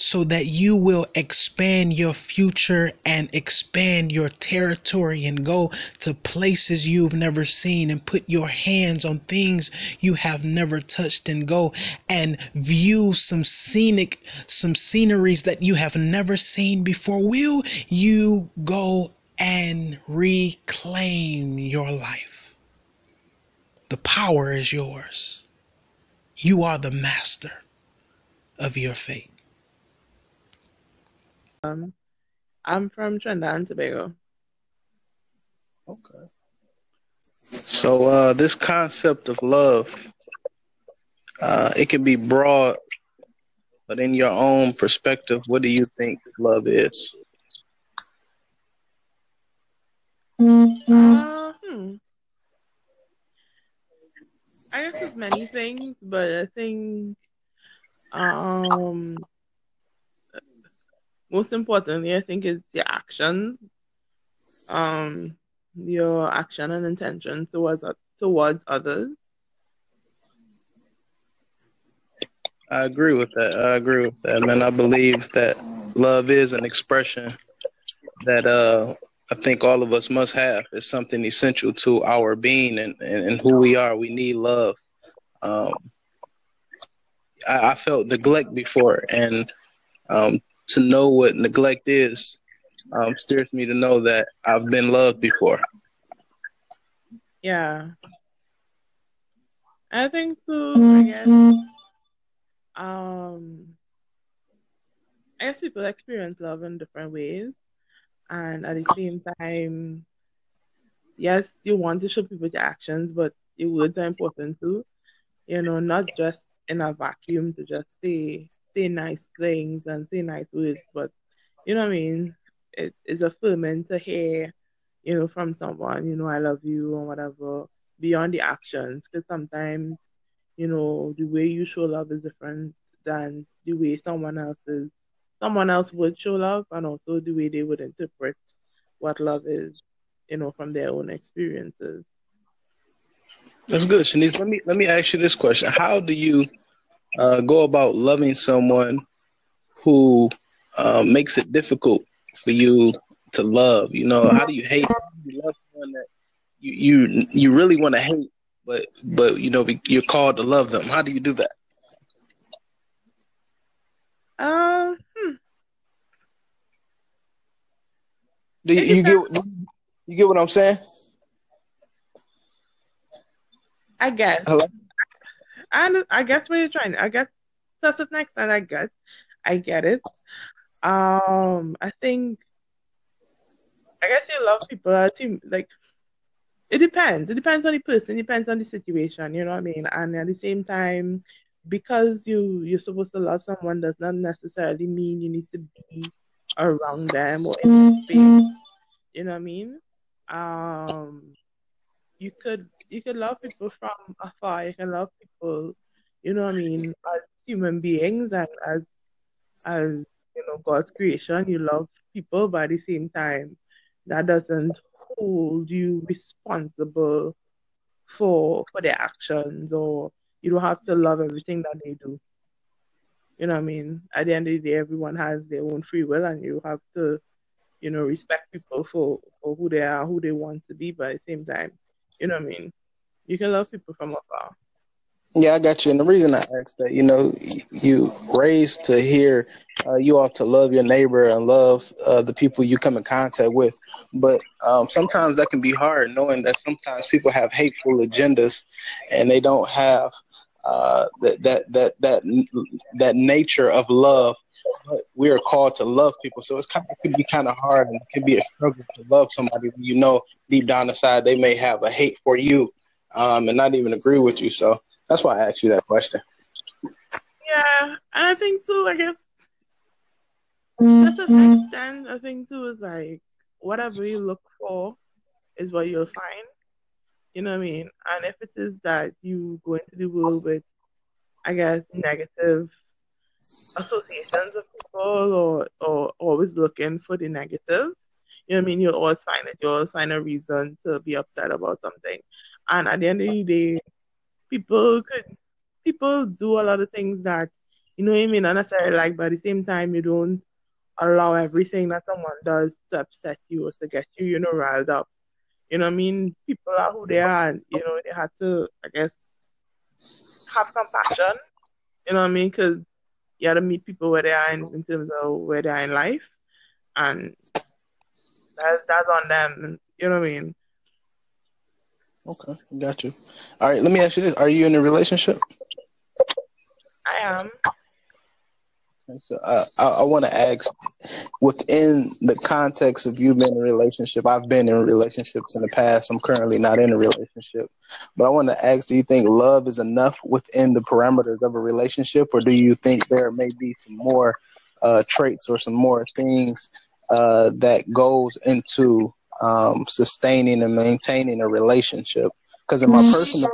so that you will expand your future and expand your territory and go to places you've never seen and put your hands on things you have never touched and go and view some scenic some sceneries that you have never seen before. Will you go and reclaim your life? The power is yours. You are the master of your fate Um, I'm from Trinidad and Tobago. Okay. So uh, this concept of love, uh, it can be broad, but in your own perspective, what do you think love is? Uh, hmm. I guess it's many things, but I think um most importantly, I think is your actions, um, your action and intention towards towards others. I agree with that. I agree with that, man. I believe that love is an expression that uh, I think all of us must have. It's something essential to our being and, and, and who we are. We need love. Um, I, I felt neglect before, and um, to know what neglect is um, steers me to know that I've been loved before. Yeah. I think too, I guess um I guess people experience love in different ways and at the same time yes, you want to show people your actions, but your words are important too. You know, not just in a vacuum to just say say nice things and say nice words, but you know what I mean? It is affirming to hear, you know, from someone, you know, I love you or whatever, beyond the actions. Because sometimes, you know, the way you show love is different than the way someone else is. Someone else would show love, and also the way they would interpret what love is, you know, from their own experiences. That's good, Shanice. Let me let me ask you this question: How do you uh, go about loving someone who uh, makes it difficult for you to love? You know, how do you hate? You love someone that you you you really want to hate, but but you know you're called to love them? How do you do that? Um, hmm. Do you, you get you get what I'm saying? I guess. Hello? I I guess what you're trying. I guess that's a certain extent, I guess I get it. Um, I think I guess you love people. I think like it depends. It depends on the person. It depends on the situation. You know what I mean? And at the same time, because you you're supposed to love someone does not necessarily mean you need to be around them or in space. You know what I mean? Um, you could you could love people from afar. You can love people, you know what I mean, as human beings and as as you know God's creation. You love people, but at the same time, that doesn't hold you responsible for for their actions, or you don't have to love everything that they do. You know what I mean? At the end of the day, everyone has their own free will, and you have to, you know, respect people for, for who they are, who they want to be. But at the same time, you know what I mean? You can love people from afar. Yeah, I got you. And the reason I asked that, you know, you raised to hear uh, you ought to love your neighbor and love uh, the people you come in contact with. But um, sometimes that can be hard, knowing that sometimes people have hateful agendas and they don't have uh, that that that that that nature of love. But we are called to love people, so it's kind of, it could be kind of hard and it can be a struggle to love somebody when you know deep down inside they may have a hate for you um, and not even agree with you. So that's why I asked you that question. Yeah, and I think too. I guess that's an extent. I think too is like whatever you look for is what you'll find. You know what I mean? And if it is that you go into the world with, I guess, negative associations of people or or always looking for the negative, you know what I mean? You'll always find it. You'll always find a reason to be upset about something. And at the end of the day, people could people do a lot of things that you know you may not necessarily like, but at the same time you don't allow everything that someone does to upset you or to get you, you know, riled up. You know what I mean? People are who they are and you know, they had to I guess have compassion. You know what I mean? Because you got to meet people where they are in, in terms of where they are in life, and that's that's on them. You know what I mean? Okay, got you. All right, let me ask you this: Are you in a relationship? I am. So uh, I, I want to ask, within the context of you being in a relationship, I've been in relationships in the past. I'm currently not in a relationship, but I want to ask: Do you think love is enough within the parameters of a relationship, or do you think there may be some more uh, traits or some more things uh, that goes into um, sustaining and maintaining a relationship? Because in my personal,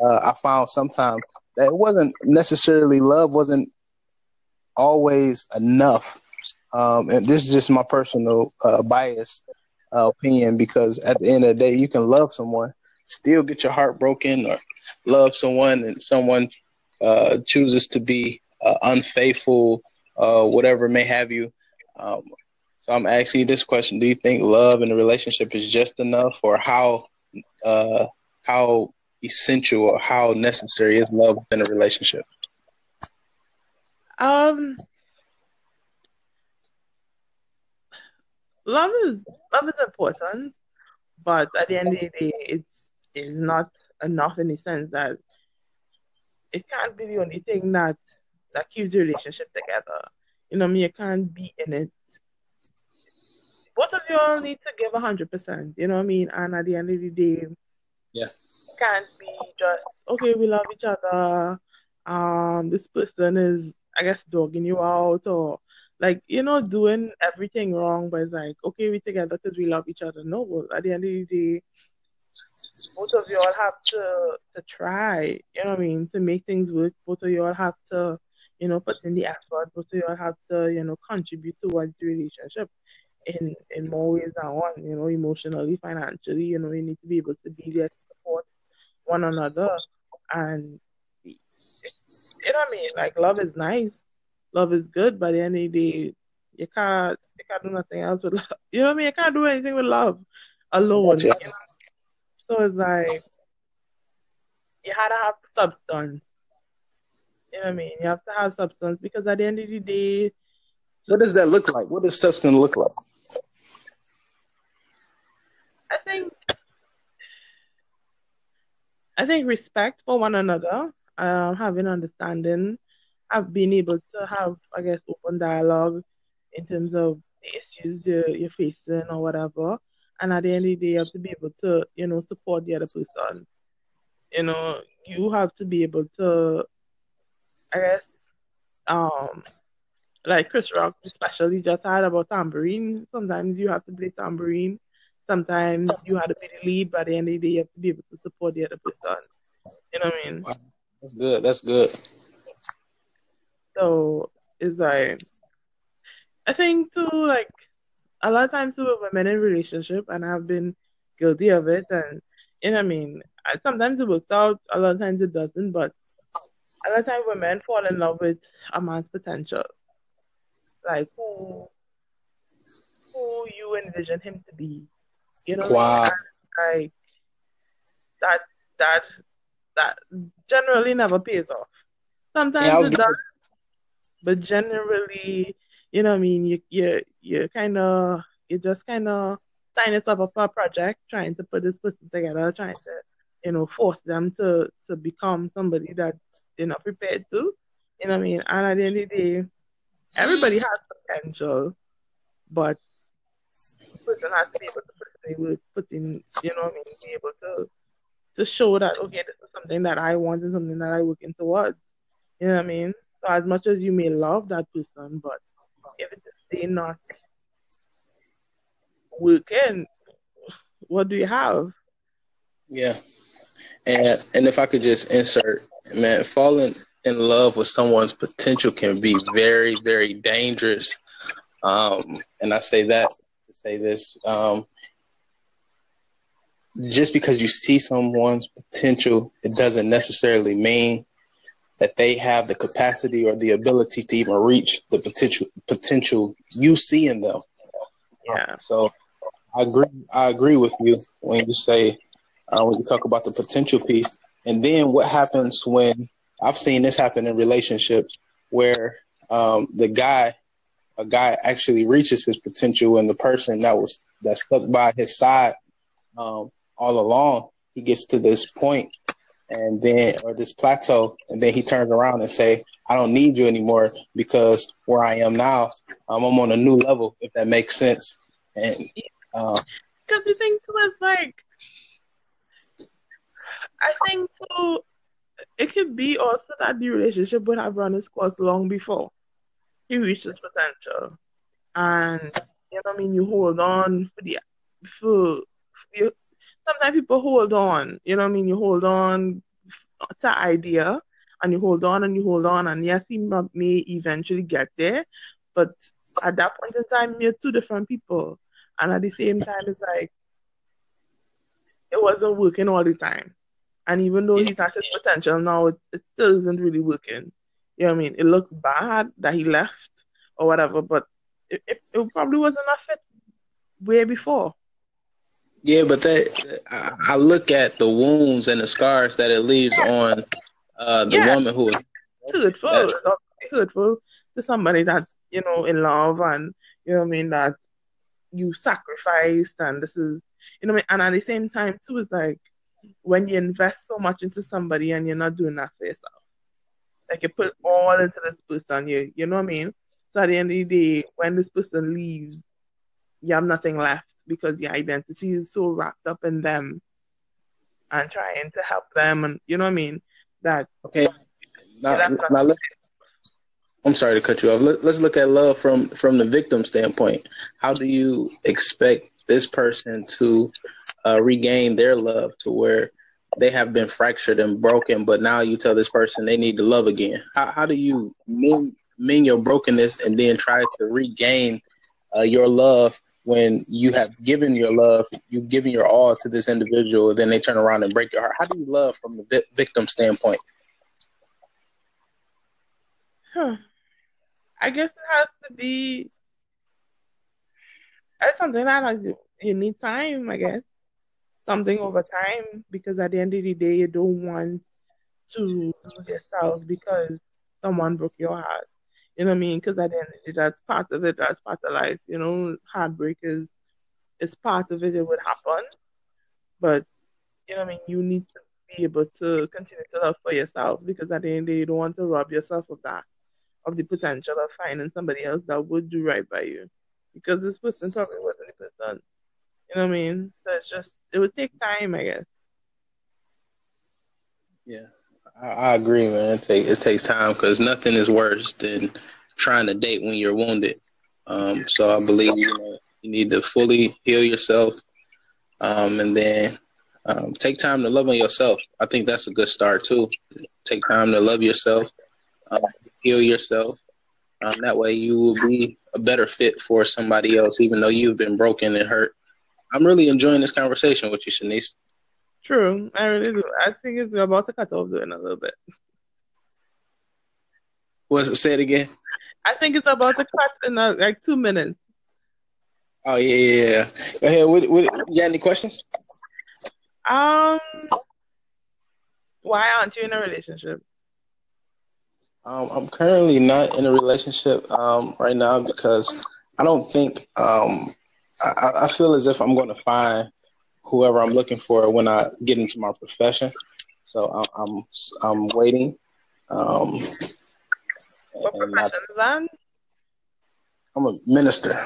uh, I found sometimes that it wasn't necessarily love wasn't always enough. Um, and this is just my personal uh, bias uh, opinion because at the end of the day, you can love someone, still get your heart broken, or love someone and someone uh, chooses to be uh, unfaithful, uh, whatever may have you. Um, so I'm asking you this question: Do you think love in a relationship is just enough, or how uh, how essential or how necessary is love in a relationship? Um, love is love is important, but at the end of the day, it's is not enough in the sense that it can't be the only thing that that keeps the relationship together. You know, I mean, you can't be in it. Both of you all need to give hundred percent. You know what I mean? And at the end of the day, yeah, can't be just okay. We love each other. Um, this person is I guess dogging you out or like you know doing everything wrong, but it's like okay, we together because we love each other. No, well, at the end of the day, both of you all have to to try. You know what I mean to make things work. Both of you all have to you know put in the effort. Both of you all have to you know contribute towards the relationship in in more ways than one. You know, emotionally, financially. You know, you need to be able to be there to support one another and you know what I mean? Like love is nice, love is good, but at the end of the day, you can't you can't do nothing else with love. You know what I mean? You can't do anything with love alone. You know? So it's like you had to have substance. You know what I mean? You have to have substance because at the end of the day, what does that look like? What does substance look like? I think I think respect for one another um, having understanding, have been able to have, I guess, open dialogue in terms of the issues you're, you're facing or whatever. And at the end of the day, you have to be able to, you know, support the other person. You know, you have to be able to, I guess, um, like Chris Rock, especially just had about tambourine. Sometimes you have to play tambourine. Sometimes you have to be the lead, but at the end of the day, you have to be able to support the other person. You know what I mean? That's good. That's good. So it's like I think too like a lot of times too with women in relationship and I've been guilty of it and you know I mean sometimes it works out, a lot of times it doesn't, but a lot of times women fall in love with a man's potential. Like who who you envision him to be. You know wow. like that that that generally never pays off. Sometimes yeah, it does, but generally, you know, what I mean, you you you kind of you just kind of sign yourself up for a project, trying to put this person together, trying to you know force them to to become somebody that they're not prepared to. You know what I mean? And at the end of the day, everybody has potential, but the person has to be able to put in, put in you know what I mean, be able to to show that okay, this is something that I want and something that I working towards. You know what I mean? So as much as you may love that person, but if it's not working, what do you have? Yeah. And and if I could just insert, man, falling in love with someone's potential can be very, very dangerous. Um, and I say that to say this. Um, just because you see someone's potential, it doesn't necessarily mean that they have the capacity or the ability to even reach the potential potential you see in them. Yeah. So I agree. I agree with you when you say uh, when you talk about the potential piece, and then what happens when I've seen this happen in relationships where um, the guy, a guy actually reaches his potential, and the person that was that stuck by his side um, all along, he gets to this point, and then or this plateau, and then he turns around and say, "I don't need you anymore because where I am now, um, I'm on a new level." If that makes sense, and uh, Because the thing too is like, I think too, it could be also that the relationship would have run its course long before he reached his potential, and you know what I mean. You hold on for the for, for the, sometimes people hold on. You know what I mean. You hold on to idea, and you hold on and you hold on, and yes, he may eventually get there, but at that point in time, you're two different people, and at the same time, it's like it wasn't working all the time. And even though he's at his potential now, it, it still isn't really working. You know what I mean? It looks bad that he left or whatever, but it, it, it probably wasn't a fit way before. Yeah, but that I, look at the wounds and the scars that it leaves on uh, the Yeah. woman who is Hurtful. That- It's not hurtful to somebody that's, you know, in love and, you know what I mean, that you sacrificed and this is, you know what I mean? And at the same time, too, it's like when you invest so much into somebody and you're not doing that for yourself. Like you put all into this person, you you know what I mean? So at the end of the day, when this person leaves, you have nothing left because your identity is so wrapped up in them and trying to help them and you know what I mean? That okay. Now, now let, I'm sorry to cut you off. Let, let's look at love from from the victim standpoint. How do you expect this person to uh, regain their love to where they have been fractured and broken, but now you tell this person they need to love again? How, how do you mend, mend your brokenness and then try to regain uh, your love when you have given your love, you've given your all to this individual, then they turn around and break your heart? How do you love from the vi- victim standpoint? Huh. I guess it has to be. It's something that like you need time, I guess. Something over time, because at the end of the day, you don't want to lose yourself because someone broke your heart. You know what I mean? Because at the end of the day, that's part of it. That's part of life. You know, heartbreak is is part of it. It would happen, but you know what I mean. You need to be able to continue to love for yourself because at the end of the day, you don't want to rob yourself of that of the potential of finding somebody else that would do right by you. Because this person probably wasn't the person. You know what I mean? So it's just it would take time, I guess. Yeah, I, agree, man. It, take, it takes time because nothing is worse than trying to date when you're wounded. Um, so I believe you know you need to fully heal yourself, um, and then um, take time to love on yourself. I think that's a good start too. Take time to love yourself, um, heal yourself. Um, that way, you will be a better fit for somebody else, even though you've been broken and hurt. I'm really enjoying this conversation with you, Shanice. True, I really do. I think it's about to cut off doing a little bit. What's say it again? I think it's about to cut in uh, like two minutes. Oh yeah, yeah, yeah. Go ahead. What, what, you got any questions? Um, why aren't you in a relationship? Um, I'm currently not in a relationship um, right now because I don't think um, I, I feel as if I'm going to find whoever I'm looking for when I get into my profession. So I'm I'm, I'm waiting. Um, What I, profession is that? I'm a minister.